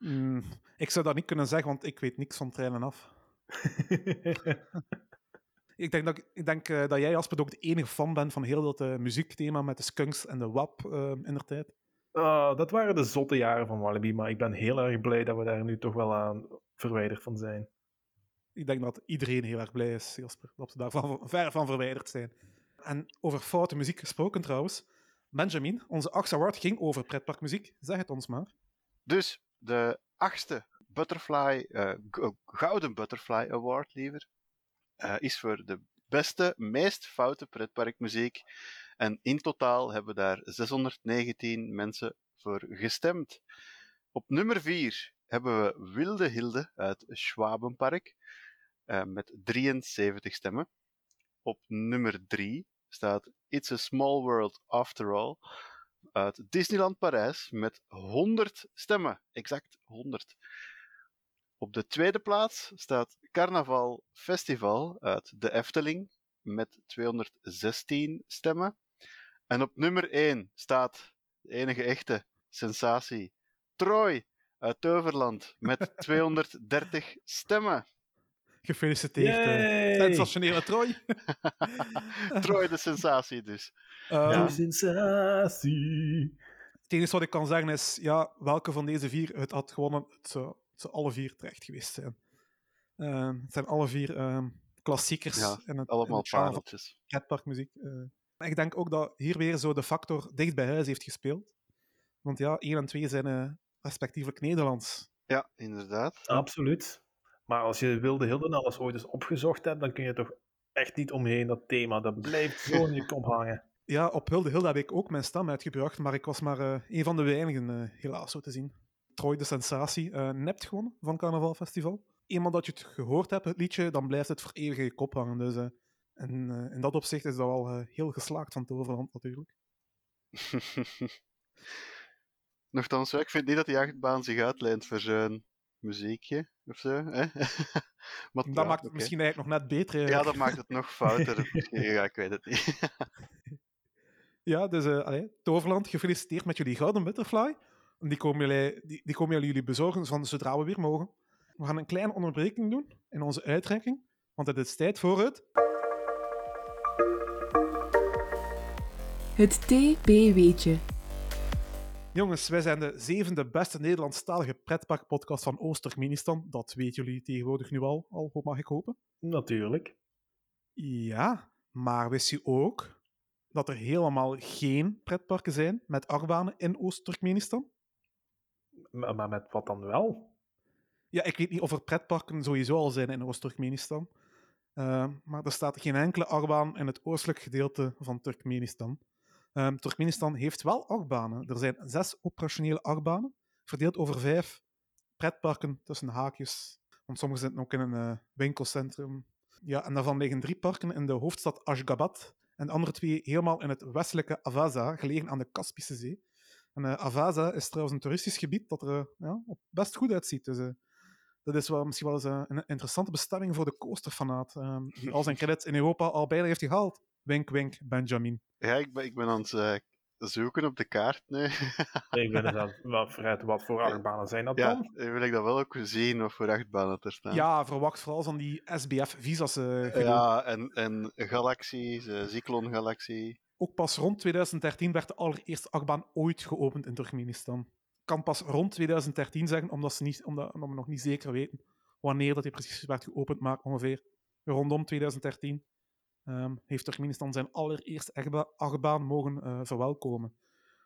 mm, ik zou dat niet kunnen zeggen, want ik weet niks van treinen af. Ik denk, dat, ik- denk eh, dat jij, Jasper, ook de enige fan bent van heel dat eh, muziekthema met de skunks en de WAP eh, in de tijd. Ah, dat waren de zotte jaren van Wallaby, maar ik ben heel erg blij dat we daar nu toch wel aan verwijderd van zijn. Ik denk dat iedereen heel erg blij is, Jasper, dat ze daarvan ver van verwijderd zijn. En over foute muziek gesproken trouwens. Benjamin, onze achtste award ging over pretparkmuziek. Zeg het ons maar. Dus de achtste Butterfly, eh, g- Gouden Butterfly Award, liever, eh, is voor de beste, meest foute pretparkmuziek. En in totaal hebben daar 619 mensen voor gestemd. Op nummer 4 hebben we Wilde Hilde uit Schwabenpark eh, met 73 stemmen. Op nummer 3 staat It's a Small World After All uit Disneyland Parijs met 100 stemmen. Exact 100. Op de tweede plaats staat Carnaval Festival uit de Efteling met 216 stemmen. En op nummer 1 staat de enige echte sensatie Troy uit Toverland met 230 stemmen. Gefeliciteerd, eh, Yay! sensationele Troy. Troy de sensatie dus. Eh, Ja. Sensatie. Het enige wat ik kan zeggen is, ja, welke van deze vier het had gewonnen, het zou, het zou alle vier terecht geweest zijn. Eh, het zijn alle vier eh, klassiekers Ja, in het, Allemaal pareltjes. pretparkmuziek. Eh, ik denk ook dat hier weer zo de factor dicht bij huis heeft gespeeld. Want ja, 1 en 2 zijn eh, respectievelijk Nederlands. Ja, inderdaad. Absoluut. Maar als je Wilde Hilden alles ooit eens opgezocht hebt, dan kun je toch echt niet omheen dat thema. Dat blijft zo in je kop hangen. Ja, op Hilde Hilde heb ik ook mijn stem uitgebracht, maar ik was maar eh, een van de weinigen, eh, helaas zo te zien. Troy de Sensatie, eh nept gewonnen van Carnaval Festival. Eenmaal dat je het gehoord hebt, het liedje, dan blijft het voor eeuwig in je kop hangen. Dus eh, en, eh, in dat opzicht is dat wel heel geslaagd van Toverland natuurlijk. Nochtans, ik vind niet dat die achtbaan zich uitlijnt voor zo'n muziekje of zo. Hè? maar Dat ja, maakt het misschien eigenlijk nog net beter. Ja, eigenlijk. dat maakt het nog fouter. Ja, ik weet het niet. Ja, dus eh, allee, Toverland, gefeliciteerd met jullie Gouden Butterfly. En Die komen, jullie, die, die komen jullie bezorgen van zodra we weer mogen. We gaan een kleine onderbreking doen in onze uitreiking, want het is tijd voor het... Het TP-weetje. Jongens, wij zijn de zevende beste Nederlandstalige pretparkpodcast van Oost-Turkmenistan. Dat weten jullie tegenwoordig nu al, al mag ik hopen. Natuurlijk. Ja, maar wist je ook dat er helemaal geen pretparken zijn met achtbanen in Oost-Turkmenistan? Maar, maar met wat dan wel? Ja, ik weet niet of er pretparken sowieso al zijn in Oost-Turkmenistan. Eh, maar er staat geen enkele achtbaan in het oostelijk gedeelte van Turkmenistan. Ehm, Turkmenistan heeft wel achtbanen. Er zijn zes operationele achtbanen, verdeeld over vijf pretparken tussen haakjes. Want sommige zitten ook in een eh, winkelcentrum. Ja, en daarvan liggen drie parken in de hoofdstad Ashgabat en de andere twee helemaal in het westelijke Avaza, gelegen aan de Kaspische Zee. En eh, Avaza is trouwens een toeristisch gebied dat er eh, best goed uitziet. Dus dat is wel, misschien wel eens een interessante bestemming voor de coasterfanaat, ehm, die al zijn credits in Europa al bijna heeft gehaald. Wink, wink, Benjamin. Ja, ik ben, ik ben aan het eh, zoeken op de kaart nu. Ik ben eens aan het- wat, vooruit, wat voor achtbanen zijn dat ja, dan? dan wil ik dat wel ook zien of voor achtbanen er staan. Ja, verwacht vooral van die SBF-visa's. eh Ja, en, en Galaxies, eh Zyklon Galaxie. Ook pas rond 2013 werd de allereerste achtbaan ooit geopend in Turkmenistan. Ik kan pas rond 2013 zeggen, omdat, ze niet, omdat, omdat we nog niet zeker weten wanneer dat die precies werd geopend, maar ongeveer rondom 2013 ehm, heeft Turkmenistan zijn allereerste achtba- achtbaan mogen eh, verwelkomen.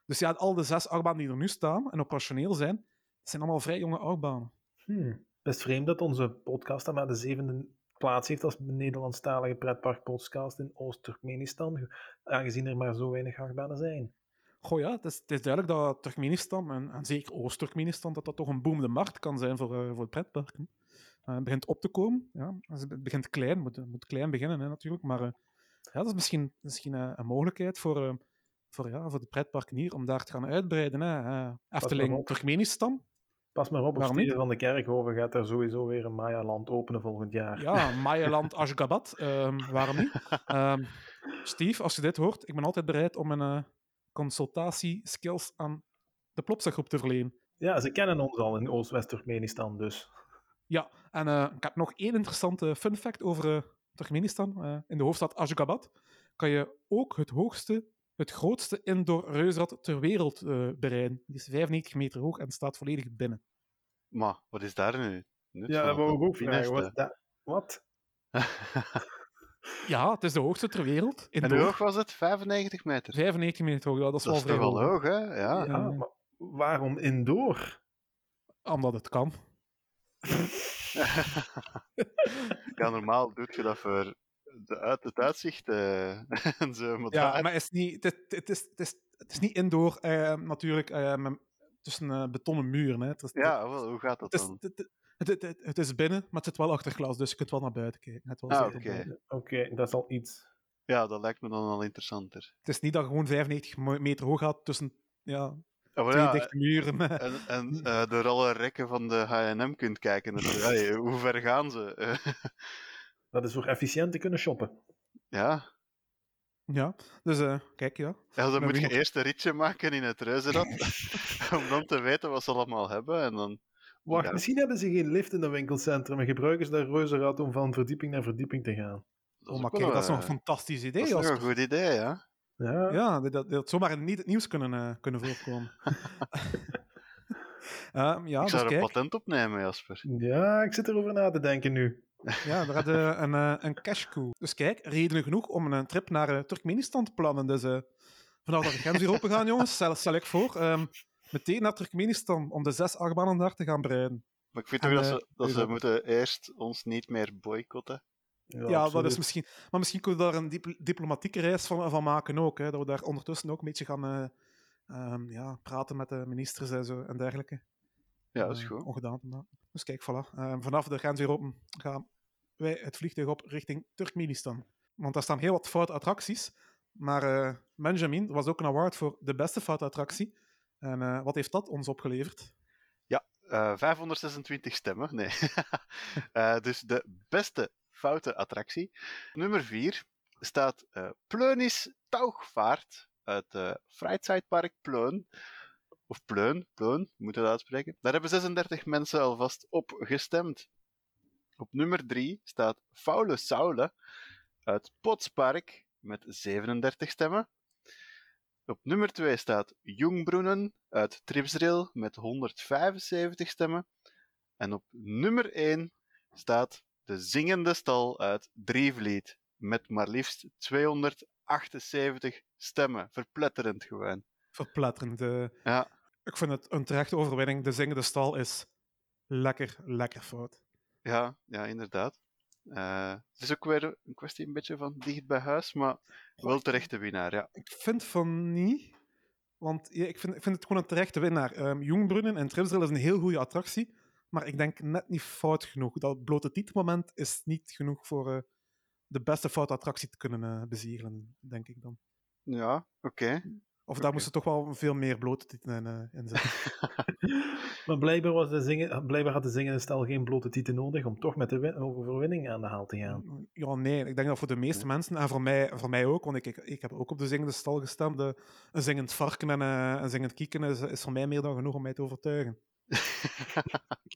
Dus ja, al de zes achtbanen die er nu staan en operationeel zijn, zijn allemaal vrij jonge achtbanen. Hmm. Best vreemd dat onze podcast dan maar de zevende plaats heeft als Nederlandstalige pretparkpodcast in Oost-Turkmenistan, aangezien er maar zo weinig achtbanen zijn. Goh ja, het is, het is duidelijk dat Turkmenistan, en, en zeker Oost-Turkmenistan, dat dat toch een boemende markt kan zijn voor, eh, voor pretparken. Het begint op te komen. Ja. Dus Het begint klein, moet, moet klein beginnen hè, natuurlijk. Maar eh, ja, dat is misschien, misschien eh, een mogelijkheid voor, voor, ja, voor de pretparken hier om daar te gaan uitbreiden. Hè. Efteling. Turkmenistan. Pas maar op, op Waarom van de Kerkhoven gaat er sowieso weer een Maya-land openen volgend jaar. Ja, Mayaland, Ashgabat. ehm, waarom niet? Ehm, Steve, als je dit hoort, ik ben altijd bereid om een consultatie-skills aan de Plopsa-groep te verlenen. Ja, ze kennen ons al in Oost-West-Turkmenistan, dus. Ja, en eh, ik heb nog één interessante fun fact over eh, Turkmenistan. Eh, in de hoofdstad Ashgabat kan je ook het hoogste, het grootste indoor reusrad ter wereld eh, bereiden. Die is 95 meter hoog en staat volledig binnen. Maar, wat is daar nu? nut Ja, dat wou ik ook vragen. Wat? Ja, het is de hoogste ter wereld. en Indoor. hoe hoog was het? 95 meter. 95 meter hoog, ja, dat is Dat wel is vrij toch wel hoog. hoog, hè? Ja. Ja, maar waarom indoor? Omdat het kan. ja, normaal doe je dat voor de uit, het uitzicht eh, en zo. Maar Ja, daar- maar het is niet, het, het, is, het, is, het is niet indoor, eh, natuurlijk, eh, met- tussen eh, betonnen muren. Hè. Het, is, ja, wel, hoe gaat dat het, is, dan? het, het, het, het- het is binnen, maar het zit wel achter glas, dus je kunt wel naar buiten kijken. Ah, oké. dat is al iets. Ja, dat lijkt me dan al interessanter. het is niet dat je gewoon 95 mo- meter hoog gaat tussen ja, Maar twee ja, dichte muren. en en eh, door alle rekken van de H&M kunt kijken. Dus, hey, hoe ver gaan ze? Dat is voor efficiënt te kunnen shoppen. ja. ja, dus eh, kijk, ja. ja, dan moet je eerst een ritje maken in het reuzenrad. om dan te weten wat ze allemaal hebben. En dan... Wacht, Ja. misschien hebben ze geen lift in dat winkelcentrum en gebruiken ze dat reuzenrad om van verdieping naar verdieping te gaan. Dat Oh, is maar kijk, dat is nog een fantastisch dat idee. is nog Jasper. een goed idee, ja. Ja, Ja, dat, dat, zomaar niet het nieuws kunnen, eh, kunnen voorkomen. Ehm, ja, ik dus zou er een patent op nemen, Jasper. ja, ik zit erover na te denken nu. ja, we hadden een, eh, een cash coup. Dus kijk, redenen genoeg om een trip naar eh, Turkmenistan te plannen. Dus eh, vanaf dat de grens hier open gaan, jongens, stel, stel ik voor, ehm, meteen naar Turkmenistan om de zes achtbanen daar te gaan breiden. Maar ik vind En, toch dat eh, ze, dat dus ze dat- moeten eerst ons niet meer boycotten. Ja, dat is misschien... Maar misschien kunnen we daar een dipl- diplomatieke reis van, van maken ook. Hè, dat we daar ondertussen ook een beetje gaan eh, ehm, ja, praten met de ministers en, zo, en dergelijke. Ja, dat is eh, goed. ongedaan te maken. Dus kijk, voilà. Eh, vanaf de grens weer open gaan wij het vliegtuig op richting Turkmenistan. Want daar staan heel wat foute attracties. Maar eh, Benjamin er was ook een award voor de beste foute attractie. En eh, wat heeft dat ons opgeleverd? Eh, 526 stemmen, nee. Eh, dus de beste foute attractie. Nummer 4 staat eh Pleunis Taugvaart uit uh, Freizeitpark Pleun. Of Pleun, Pleun, moet dat uitspreken. Daar hebben 36 mensen alvast op gestemd. Op nummer 3 staat Faule Saule uit Potspark met 37 stemmen. Op nummer 2 staat Jungbroenen uit Tripsdrill met 175 stemmen. En op nummer 1 staat De Zingende Stal uit Drievliet met maar liefst 278 stemmen. Verpletterend gewoon. Verpletterend. eh. Ja. Ik vind het een terechte overwinning. De zingende stal is lekker, lekker fout. Ja, ja inderdaad. Eh, het is ook weer een kwestie een beetje van dicht bij huis, maar wel terechte winnaar, ja. Ik vind van niet. Want ja, ik, vind, ik vind het gewoon een terechte winnaar. Ehm Jungbrunnen en Tripsdrill is een heel goede attractie. Maar ik denk net niet fout genoeg. Dat blote titelmoment is niet genoeg voor eh, de beste foute attractie te kunnen eh bezielen, denk ik dan. Ja, oké. Of daar moesten toch wel veel meer blote titelen eh, in zitten. Maar blijkbaar, was de zingen, blijkbaar had de zingende stel geen blote titel nodig om toch met de win- overwinning aan de haal te gaan. Ja, nee. Ik denk dat voor de meeste mensen, en voor mij, voor mij ook, want ik, ik, ik heb ook op de zingende stal gestemd, de, een zingend varken en eh, een zingend kieken is, is voor mij meer dan genoeg om mij te overtuigen.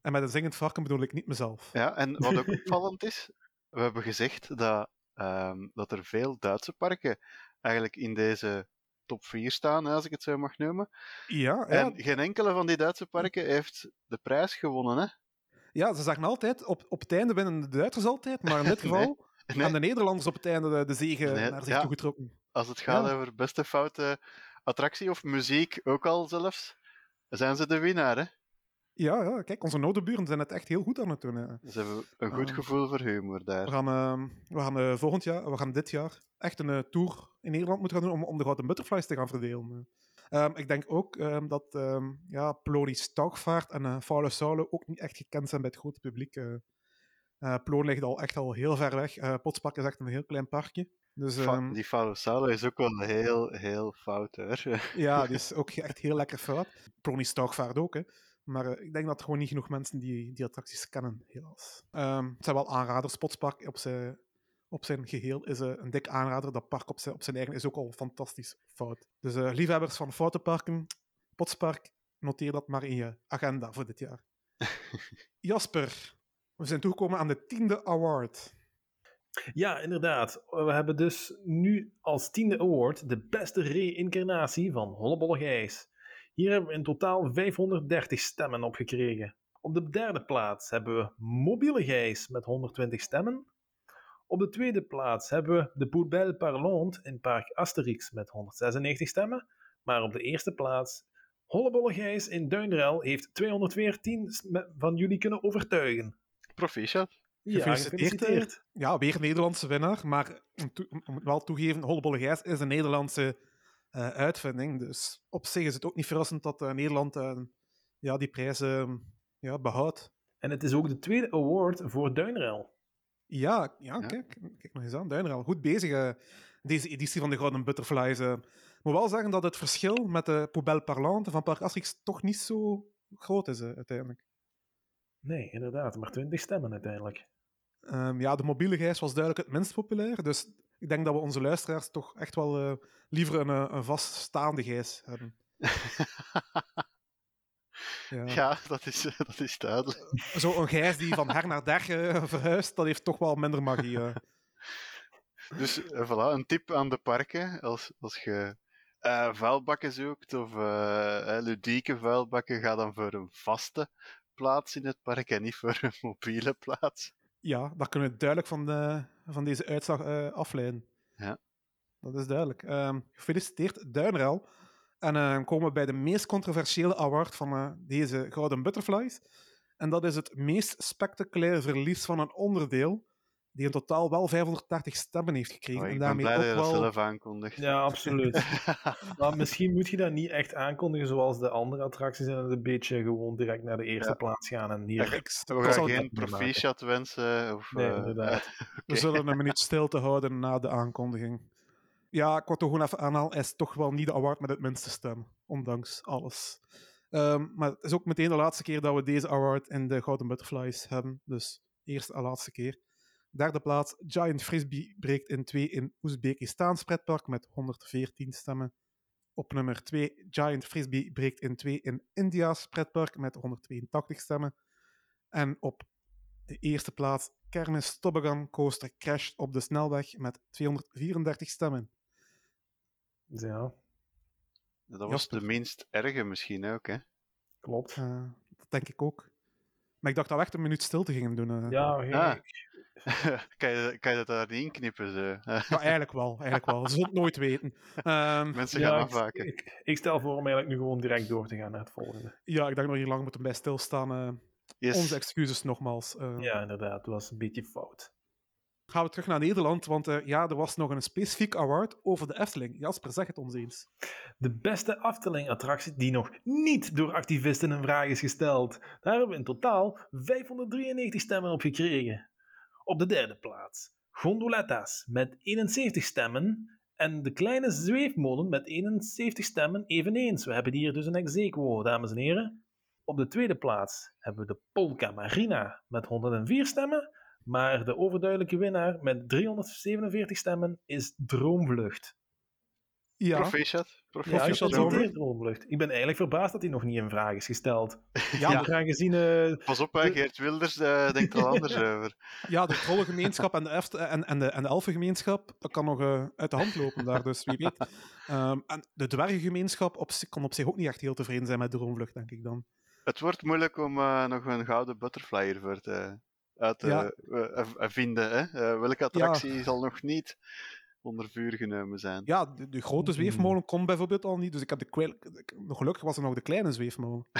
En met een zingend varken bedoel ik niet mezelf. Ja, en wat ook opvallend is, we hebben gezegd dat, ehm, dat er veel Duitse parken eigenlijk in deze top 4 staan, als ik het zo mag noemen. Ja, ja, En geen enkele van die Duitse parken heeft de prijs gewonnen, hè? ja, ze zeggen altijd, op, op het einde winnen de Duitsers altijd, maar in dit geval Nee, hebben de Nederlanders op het einde de, de zegen Nee, naar zich ja. toegetrokken. als het gaat Ja. over beste foute attractie of muziek ook al zelfs, zijn ze de winnaar, hè? Ja, ja, kijk, onze nodenburen zijn het echt heel goed aan het doen. hè. Ze hebben een goed Ah. gevoel voor humor daar. We gaan, ehm, we gaan eh, volgend jaar, we gaan dit jaar echt een eh, tour in Nederland moeten gaan doen om, om de Gouden Butterflies te gaan verdelen. Ehm, ik denk ook ehm, dat ehm ja, Plonis Taugvaart en uh, Faule Saule ook niet echt gekend zijn bij het grote publiek. eh eh, Ploon ligt al echt al heel ver weg. Eh Potspark is echt een heel klein parkje. Dus ehm, die is ook wel heel, heel fout, hoor. ja, die is ook echt heel lekker fout. Plonis Taugvaart ook, hè. Maar eh, ik denk dat gewoon niet genoeg mensen die, die attracties kennen, helaas. Ehm, het zijn wel aanraders. Potspark op zijn, op zijn geheel is eh, een dik aanrader. Dat park op zijn, op zijn eigen is ook al fantastisch fout. Dus eh, liefhebbers van foute parken, Potspark, noteer dat maar in je agenda voor dit jaar. Jasper, we zijn toegekomen aan de tiende award. Ja, inderdaad. We hebben dus nu als tiende award de beste reïncarnatie van Hollebolle Gijs. Hier hebben we in totaal 530 stemmen op gekregen. Op de derde plaats hebben we Mobiele Gijs met 120 stemmen. Op de tweede plaats hebben we de Poubelle Parlante in Park Asterix met 196 stemmen. Maar op de eerste plaats, Hollebolle Gijs in Duinrel heeft 214 van jullie kunnen overtuigen. Proficiat. Ja, Gefeliciteerd, gefeliciteerd. Ja, weer een Nederlandse winnaar. Maar om, toe- om het wel toegeven, Hollebolle Gijs is een Nederlandse eh, uitvinding. Dus op zich is het ook niet verrassend dat eh, Nederland eh, ja, die prijs eh, ja, behoudt. En het is ook de tweede award voor Duinrel. Ja, ja, Ja. Kijk, kijk nog eens aan. Duinrel, goed bezig deze editie van de Gouden Butterflies. Ik moet wel zeggen dat het verschil met de Poubelle Parlante van Park Asterix toch niet zo groot is uiteindelijk. Nee, inderdaad, maar 20 stemmen uiteindelijk. Ehm, ja, de mobiele gijs was duidelijk het minst populair. Dus ik denk dat we onze luisteraars toch echt wel eh, liever een, eh, een vaststaande gijs hebben. Ja. Ja, dat is, eh, dat is duidelijk. Zo'n gijs die van her naar der verhuist, dat heeft toch wel minder magie. Dus voilà, een tip aan de parken. Als, als je vuilbakken zoekt of ludieke vuilbakken, ga dan voor een vaste plaats in het park en niet voor een mobiele plaats. Ja, daar kunnen we duidelijk van, de, van deze uitslag eh, afleiden. Ja. Dat is duidelijk. Ehm, gefeliciteerd, Duinrel. En eh, komen we bij de meest controversiële award van eh, deze Gouden Butterflies. En dat is het meest spectaculaire verlies van een onderdeel, die in totaal wel 530 stemmen heeft gekregen. Oh, en ik ben daarmee blij dat je ook dat wel... zelf aankondigt. Ja, absoluut. maar misschien moet je dat niet echt aankondigen zoals de andere attracties en het een beetje gewoon direct naar de eerste Ja. plaats gaan en Ja, hier... ik- We ik zal- geen proficiat wensen. Of, Nee, eh, inderdaad. We zullen een minuut stilte houden na de aankondiging. Ja, ik wil toch gewoon even aanhalen, hij is toch wel niet de award met het minste stem, ondanks alles. Ehm, maar het is ook meteen de laatste keer dat we deze award in de Gouden Butterflies hebben, dus eerste en laatste keer. Derde plaats, Giant Frisbee breekt in twee in Oezbekistan pretpark met 114 stemmen. Op nummer 2, Giant Frisbee breekt in twee in India's pretpark met 182 stemmen. En op de eerste plaats, Kermis Toboggan Coaster crasht op de snelweg met 234 stemmen. Ja, dat was Jasper. de minst erge misschien ook, hè? klopt. Eh, dat denk ik ook. Maar ik dacht dat we echt een minuut stilte gingen doen. eh. Ja, hey, Ah. kan, je, kan je dat daar niet? Zo? Maar eigenlijk wel, eigenlijk wel. Ze zullen het nooit weten. Ehm, Mensen ja, gaan ik, afwaken. ik, ik stel voor om eigenlijk nu gewoon direct door te gaan naar het volgende. ja, ik denk dat we hier lang moeten bij stilstaan. eh. Yes. Onze excuses nogmaals. eh. Ja, inderdaad, het was een beetje fout. Gaan we terug naar Nederland, want eh, ja, er was nog een specifiek award over de Efteling. Jasper, zeg het ons eens. De beste Afteling-attractie die nog niet door activisten in vraag is gesteld. Daar hebben we in totaal 593 stemmen op gekregen. Op de derde plaats Gondoletta's met 71 stemmen en de kleine zweefmolen met 71 stemmen eveneens. We hebben hier dus een ex aequo, dames en heren. Op de tweede plaats hebben we de Polka Marina met 104 stemmen, maar de overduidelijke winnaar met 347 stemmen is Droomvlucht. Ja, Proficiat. Ja, ik Proficiat, in Droomvlucht. Ik ben eigenlijk verbaasd dat hij nog niet in vraag is gesteld. ja, Ja. de- Aangezien eh, Pas op, hè, Geert Wilders eh, denkt er al anders over. ja, de trollengemeenschap en de, en, en de, en de elfengemeenschap, dat kan nog eh, uit de hand lopen daar, dus wie weet. Ehm, en de dwergengemeenschap op, kan op zich ook niet echt heel tevreden zijn met de Droomvlucht, denk ik dan. Het wordt moeilijk om eh, nog een gouden butterfly hiervoor te, uit Ja. vinden. Hè? Welke attractie zal nog niet onder vuur genomen zijn? Ja, de, de grote Hmm. zweefmolen kon bijvoorbeeld al niet, dus ik heb de gelukkig was er nog de kleine zweefmolen.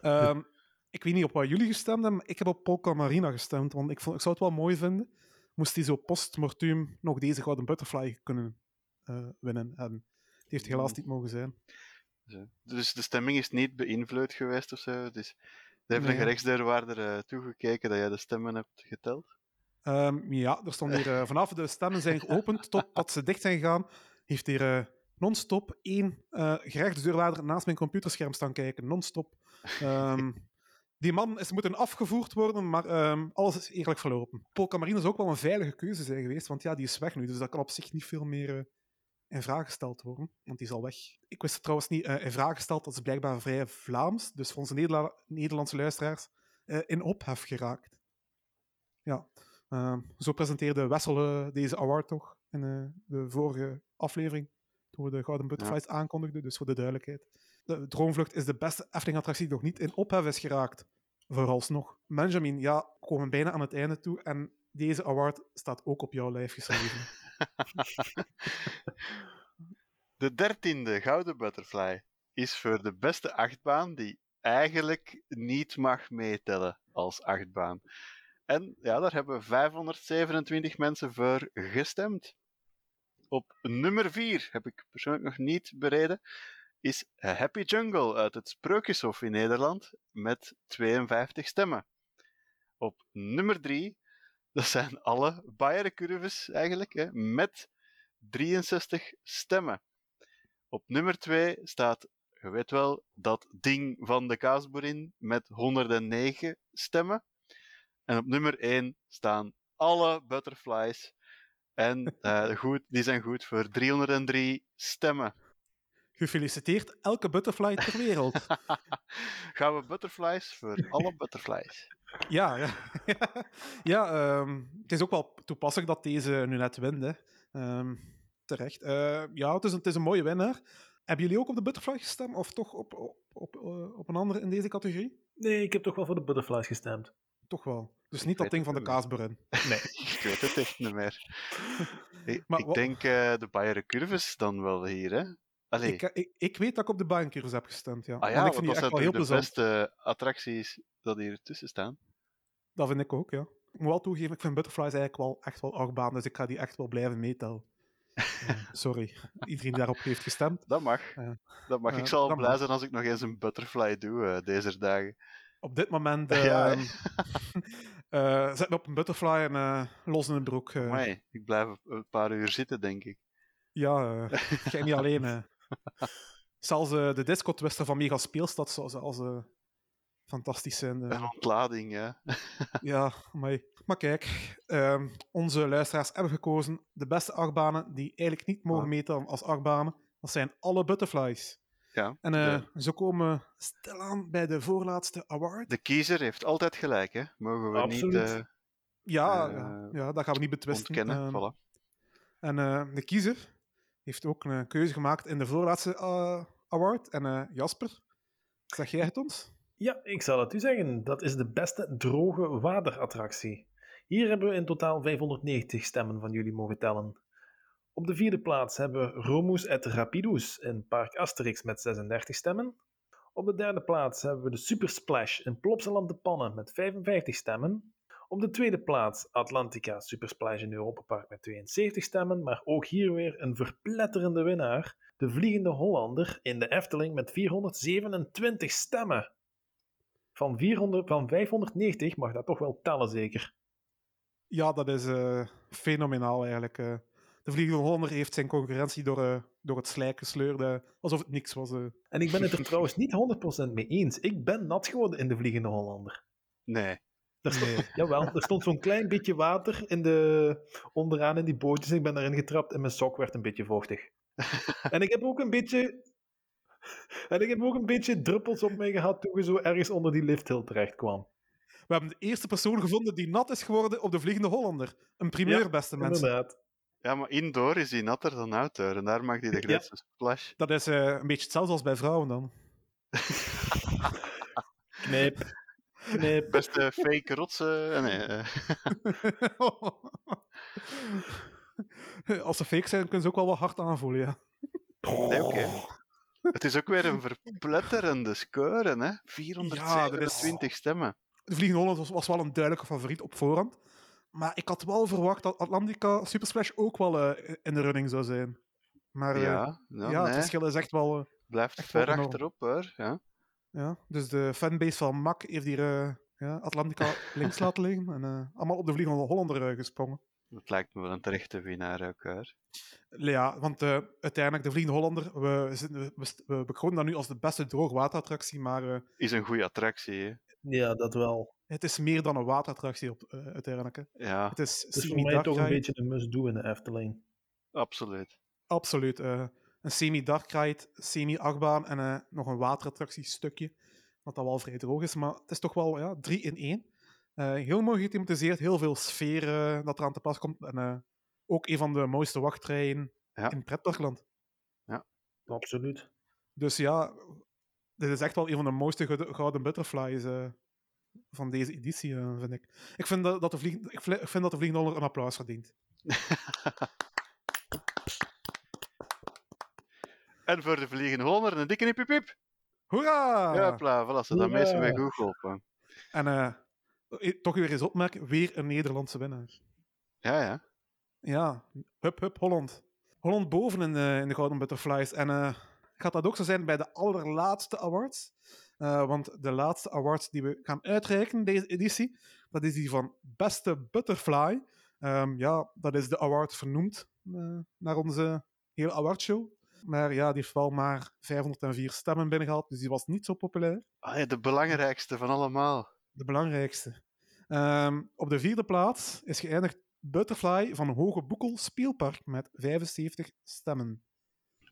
Ehm, ik weet niet op wat jullie gestemd hebben, maar ik heb op Polka Marina gestemd, want ik, vond, ik zou het wel mooi vinden moest hij zo post-mortuum nog deze Gouden Butterfly kunnen eh, winnen hebben. Het heeft helaas niet mogen zijn. Zo. Dus de stemming is niet beïnvloed geweest of zo. Dus de heeft Nee. een gerechtsdeurwaarder eh, toegekeken dat jij de stemmen hebt geteld. Ehm, ja, er stond hier eh, vanaf de stemmen zijn geopend totdat ze dicht zijn gegaan, heeft hier eh, non-stop één eh gerechtsdeurwaarder naast mijn computerscherm staan kijken. Non-stop. Ehm, die man is moeten afgevoerd worden, maar ehm, alles is eerlijk verlopen. Polka Marine is ook wel een veilige keuze zijn geweest, want ja, die is weg nu, dus dat kan op zich niet veel meer in vraag gesteld worden, want die is al weg. Ik wist het trouwens niet, in vraag gesteld, dat is blijkbaar vrij Vlaams, dus voor onze Nederla- Nederlandse luisteraars in ophef geraakt. Ja, Ehm, zo presenteerde Wessel eh, deze award toch in eh, de vorige aflevering, toen we de Gouden Butterflies aankondigden, dus voor de duidelijkheid. de Droomvlucht is de beste Efteling-attractie die nog niet in ophef is geraakt. Vooralsnog. Benjamin, ja, we komen bijna aan het einde toe en deze award staat ook op jouw lijf geschreven. De dertiende Gouden Butterfly is voor de beste achtbaan die eigenlijk niet mag meetellen als achtbaan. En ja, daar hebben 527 mensen voor gestemd. Op nummer 4 heb ik persoonlijk nog niet bereden, is Happy Jungle uit het Sprookjeshof in Nederland met 52 stemmen. Op nummer 3, dat zijn alle Bayern-curves eigenlijk, hè, met 63 stemmen. Op nummer 2 staat, je weet wel, dat ding van de kaasboerin met 109 stemmen. En op nummer 1 staan alle butterflies. En uh, goed, die zijn goed voor 303 stemmen. Gefeliciteerd, elke butterfly ter wereld. Gaan we butterflies voor alle butterflies? Ja, ja. ja um, het is ook wel toepasselijk dat deze nu net wint. Hè. Um, terecht. Uh, ja, het is, een, het is een mooie winnaar. Hebben jullie ook op de butterfly gestemd? Of toch op, op, op, uh, op een andere in deze categorie? Nee, ik heb toch wel voor de butterflies gestemd. Toch wel. Dus niet dat ding van de kaasburin. Nee, ik weet het echt niet meer. ik, maar, ik denk uh, de Bayern Curves dan wel hier, hè? Allee. Ik, ik, ik, weet dat ik op de Bayern Curves heb gestemd, ja. Ah ja, ik vind wel heel de plezant. beste attracties dat hier tussen staan. Dat vind ik ook, ja. Ik moet wel toegeven, ik vind Butterflies eigenlijk wel echt wel achtbaan, dus ik ga die echt wel blijven meetellen. sorry, iedereen die daarop heeft gestemd. Dat mag. Uh, dat mag. ik zal blij zijn als ik nog eens een butterfly doe deze dagen. Op dit moment ja, uh, zet me op een butterfly en uh, los in een broek. Nee, ik blijf een paar uur zitten, denk ik. Ja, jij niet alleen. Zelfs de disco-twister van Mega Speelstad zou zelfs fantastisch zijn. Een ontlading, ja. ja, maar, maar kijk, uh, onze luisteraars hebben gekozen de beste achtbanen die eigenlijk niet mogen ah. meten als achtbanen. Dat zijn alle butterflies. Ja, en uh, de... zo komen stilaan bij de voorlaatste award. De kiezer heeft altijd gelijk, hè? Mogen we Absoluut. niet. Uh, ja, uh, ja, dat gaan we niet betwisten. Ontkennen, ehm, voilà. En de kiezer heeft ook een keuze gemaakt in de voorlaatste award. En Jasper, zeg jij het ons? Ja, ik zal het u zeggen. Dat is de beste droge waterattractie. Hier hebben we in totaal 590 stemmen van jullie mogen tellen. Op de vierde plaats hebben we Romus et Rapidus in Park Asterix met 36 stemmen. Op de derde plaats hebben we de Super Splash in Plopsaland de Pannen met 55 stemmen. Op de tweede plaats Atlantica Super Splash in Europa Park met 72 stemmen, maar ook hier weer een verpletterende winnaar, de Vliegende Hollander in de Efteling met 427 stemmen. Van, 400, van 590 mag dat toch wel tellen, zeker? Ja, dat is uh, fenomenaal eigenlijk. Uh de Vliegende Hollander heeft zijn concurrentie door, uh, door het slijk gesleurd, alsof het niks was. Uh. En ik ben het er trouwens niet 100% mee eens. Ik ben nat geworden in de Vliegende Hollander. Nee. Er stond, nee. Jawel, er stond zo'n klein beetje water in de, onderaan in die bootjes. Ik ben daarin getrapt en mijn sok werd een beetje vochtig. en ik heb ook een beetje... En ik heb ook een beetje druppels op mij gehad toen je zo ergens onder die lifthill terecht kwam. We hebben de eerste persoon gevonden die nat is geworden op de Vliegende Hollander. Een primeur, ja, beste mensen. Inderdaad. Ja, maar indoor is hij natter dan outdoor. En daar maakt hij de grootste ja. splash. Dat is uh, een beetje hetzelfde als bij vrouwen dan. Kneep. Beste fake rotsen. Eh, nee. als ze fake zijn, kunnen ze ook wel wat hard aanvoelen, ja. Nee, oké. Okay. Het is ook weer een verpletterende score, hè? 427 ja, is... stemmen. De Vliegende Holland was, was wel een duidelijke favoriet op voorhand. Maar ik had wel verwacht dat Atlantica Super Splash ook wel uh, in de running zou zijn. Maar uh, ja, ja, ja nee. het verschil is echt wel... Uh, Blijft echt ver achterop, hoor. Ja. ja, dus de fanbase van Mac heeft hier ja, Atlantica links laten liggen en allemaal op de Vliegende Hollander gesprongen. Dat lijkt me wel een terechte winnaar ook, hoor. Ja, want uiteindelijk de Vliegende Hollander, we, we, we, we dat nu als de beste droogwaterattractie, maar... is een goede attractie, hè? Ja, dat wel. Het is meer dan een waterattractie op, uh, uiteindelijk. Hè. Ja. Het is, het is voor mij toch een beetje een must-do in de Efteling. Absoluut. Absoluut. Uh, een semi-dark ride, semi-achtbaan en uh, nog een waterattractiestukje. Wat dan wel vrij droog is, maar het is toch wel ja, drie in één. heel mooi gethematiseerd, heel veel sfeer dat eraan te pas komt. En ook een van de mooiste wachtrijen ja. in pretparkland. Ja, absoluut. Dus ja, dit is echt wel een van de mooiste gouden- butterflies eh, van deze editie, eh, vind ik. Ik vind dat, dat de vlieg, ik vind dat de vliegende een applaus verdient. En voor de vliegende honder een dikke piep piep. Hoera! Ja, voilà, ze Hoera. mij goed geholpen. En eh, toch weer eens opmerken, weer een Nederlandse winnaar. Ja, ja. Ja, hup, hup, Holland. Holland boven in de, in de Gouden Butterflies. En eh, gaat dat ook zo zijn bij de allerlaatste awards? Eh, want de laatste awards die we gaan uitreiken deze editie, dat is die van Beste Butterfly. Ehm, ja, dat is de award vernoemd eh, naar onze hele awardshow. Maar ja, die heeft wel maar 504 stemmen binnengehaald, dus die was niet zo populair. Ah, ja, de belangrijkste van allemaal. De belangrijkste. Ehm, op de vierde plaats is geëindigd Butterfly van Hoge Boekel Speelpark met 75 stemmen.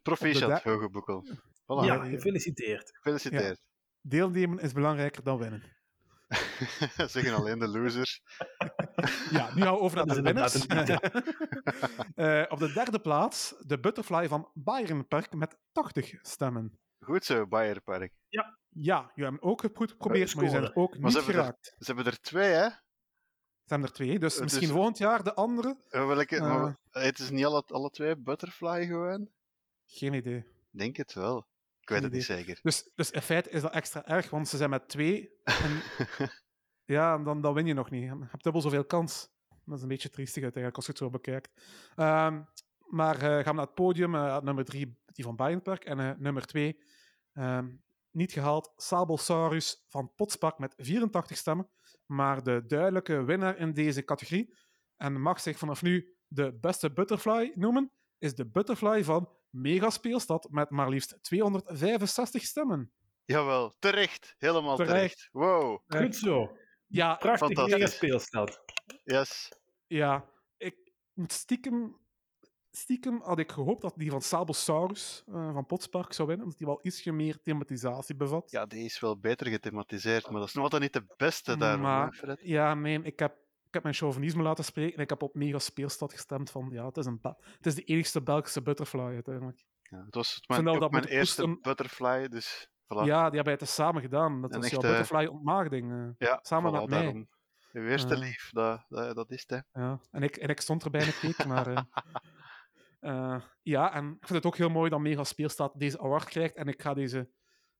Proficiat, Hoge Boekel. Voilà, ja. gefeliciteerd. gefeliciteerd. Deelnemen is belangrijker dan winnen. Zeggen alleen de losers. Ja, nu gaan we over naar de winners. Eh, op de derde plaats de Butterfly van Bayern Park met 80 stemmen. Goed zo, Bayerpark. Ja, je hebt ook goed geprobeerd, maar je zijn er ook Maar ze niet hebben er- geraakt. Ze hebben er twee, hè? Er zijn er twee, dus Eh, misschien volgend jaar de andere. Eh, Welke, Eh. maar het is niet alle, alle twee Butterfly gewoon? Geen idee. Denk het wel. Ik weet het niet zeker. Dus, dus in feite is dat extra erg, want ze zijn met twee. En ja, dan, dan win je nog niet. Je hebt dubbel zoveel kans. Dat is een beetje triestig uiteindelijk als je het zo bekijkt. Ehm, maar eh, gaan we naar het podium. eh, nummer drie, die van Bijenpark. En eh, nummer twee, ehm, niet gehaald, Sabelsaurus van Potspark met 84 stemmen. Maar de duidelijke winnaar in deze categorie, en mag zich vanaf nu de beste butterfly noemen, is de butterfly van Megaspeelstad met maar liefst 265 stemmen. Jawel, terecht. Helemaal Terecht. terecht. Wow. Goed zo. Ja, Prachtig Fantastisch. mega speelstad. Yes. ja ik stiekem, stiekem had ik gehoopt dat die van Sabelsaurus eh, van Potspark zou winnen, omdat die wel ietsje meer thematisatie bevat. Ja, die is wel beter gethematiseerd, maar dat is nog altijd niet de beste daarvan, Maar- hè, Fred? Ja, nee, ik heb, ik heb mijn chauvinisme laten spreken en ik heb op Mega Speelstad gestemd van, ja, het is, een het is de enigste Belgische butterfly uiteindelijk. Ja, het was mijn, dat eerste butterfly, dus voilà. Ja, die hebben het dus samen gedaan. Dat Een was jouw echte- butterfly ontmaagding. eh. Ja, samen voilà, met mij. daarom. Uw eerste lief, dat, dat, dat is het, hè. Ja, en ik, en ik stond erbij en ik keek, maar... eh, eh, ja, en ik vind het ook heel mooi dat Mega Speelstad deze award krijgt. En ik ga deze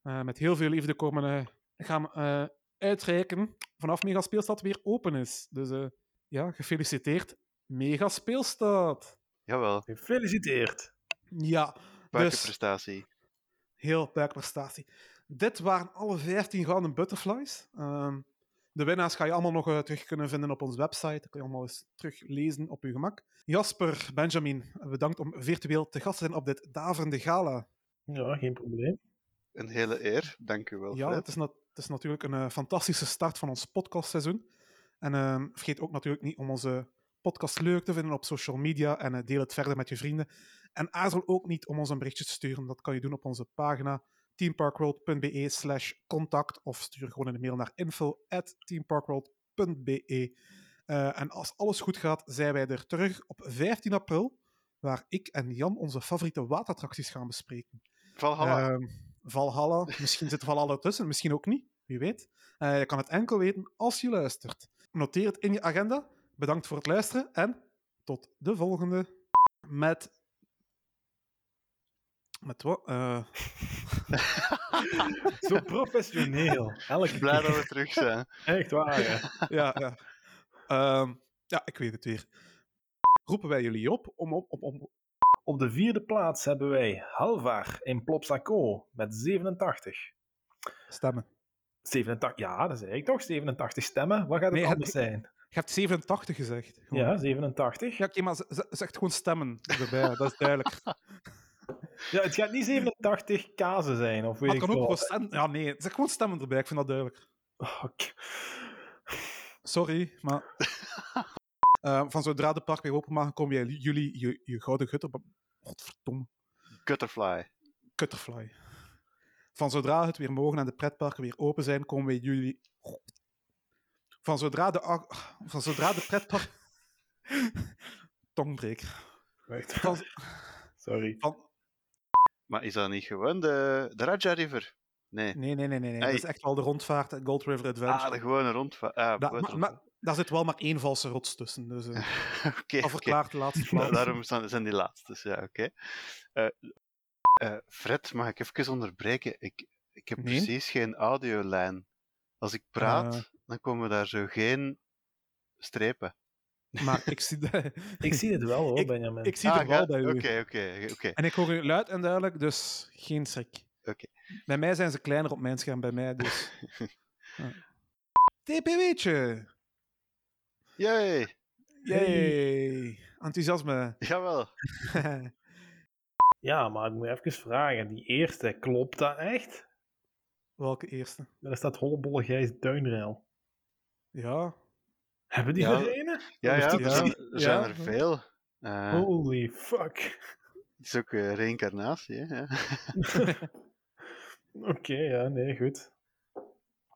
eh, met heel veel liefde komen eh, gaan eh, uitreiken vanaf Mega Speelstad weer open is. Dus eh, ja, gefeliciteerd, Mega Speelstad. Jawel, Gefeliciteerd. Ja, dus buitenprestatie. heel buikprestatie. Dit waren alle 15 gouden butterflies. Ehm, de winnaars ga je allemaal nog eh, terug kunnen vinden op onze website. Dat kun je allemaal eens teruglezen op je gemak. Jasper, Benjamin, bedankt om virtueel te gast te zijn op dit daverende gala. Ja, geen probleem. Een hele eer, dank u wel, Ja, Fred. het is, nat- het is natuurlijk een eh, fantastische start van ons podcastseizoen. En ehm, vergeet ook natuurlijk niet om onze podcast leuk te vinden op social media en eh, deel het verder met je vrienden. En aarzel ook niet om ons een berichtje te sturen. Dat kan je doen op onze pagina teamparkworld.be slash contact of stuur gewoon een mail naar info at teamparkworld.be. Eh, en als alles goed gaat, zijn wij er terug op 15 april, waar ik en Jan onze favoriete waterattracties gaan bespreken. Valhalla. Ehm, Valhalla, misschien zit Valhalla tussen, misschien ook niet, wie weet. Eh, je kan het enkel weten als je luistert. Noteer het in je agenda. Bedankt voor het luisteren en tot de volgende. Met. Met wat? Eh, Zo professioneel. Elke Blij dat we terug zijn. Echt waar, ja. ja, ja. Ehm, ja, ik weet het weer. Roepen wij jullie op om op. om, om Op de vierde plaats hebben wij Halvar in Plopsaco met 87. stemmen. 87, ja, dat zei ik toch. 87 stemmen. Wat gaat het Nee, anders zijn? Je hebt 87 gezegd. Gewoon. Ja, 87. Ja, oké, maar z- z- zeg gewoon stemmen erbij, dat is duidelijk. Ja, het gaat niet 87 kazen zijn, of weet Maar ik het kan ook veel. procent. Ja, nee, zeg gewoon stemmen erbij, ik vind dat duidelijk. Oh, oké. Sorry, maar. Eh, van zodra de park weer open mag, komen jij jullie je, je gouden gutter. Godverdomme. Gutterfly. Cutterfly. Van zodra het weer mogen en de pretparken weer open zijn, komen wij jullie. Van zodra de, van zodra de pretpark. Tongbreker. Wacht. Van, Sorry. van, Maar is dat niet gewoon de, de Raja River? Nee. Nee, nee, nee, nee. nee. Hey. Dat is echt wel de rondvaart Gold River Adventure. Ah, de gewone rondvaart. Ah, maar, maar daar zit wel maar één valse rots tussen. Dus eh verklaart de laatste Da- plaats. Daarom zijn zijn die laatste, ja, oké. Eh, eh, Fred, mag ik even onderbreken? Ik, ik heb Nee. precies geen audiolijn. Als ik praat, dan komen daar zo geen strepen. Maar ik zie, de, Ik zie het wel hoor, Ik- Benjamin. ik zie Ah, het wel ga- bij u. Oké, oké, oké. En ik hoor u luid en duidelijk, dus geen schrik. Oké. Bij mij zijn ze kleiner op mijn scherm, bij mij dus. Ja. TPW'tje! Yay! Yay! Enthousiasme. Jawel. Ja, maar ik moet even vragen. Die eerste, klopt dat echt? Welke eerste? Daar staat Hollebolle Gijs Duinrail. Ja. Hebben die Ja, er een? Ja, ja, er zijn, er er veel. Eh, Holy fuck. Het is ook eh, reïncarnatie, hè? ja. Oké, ja, nee, goed.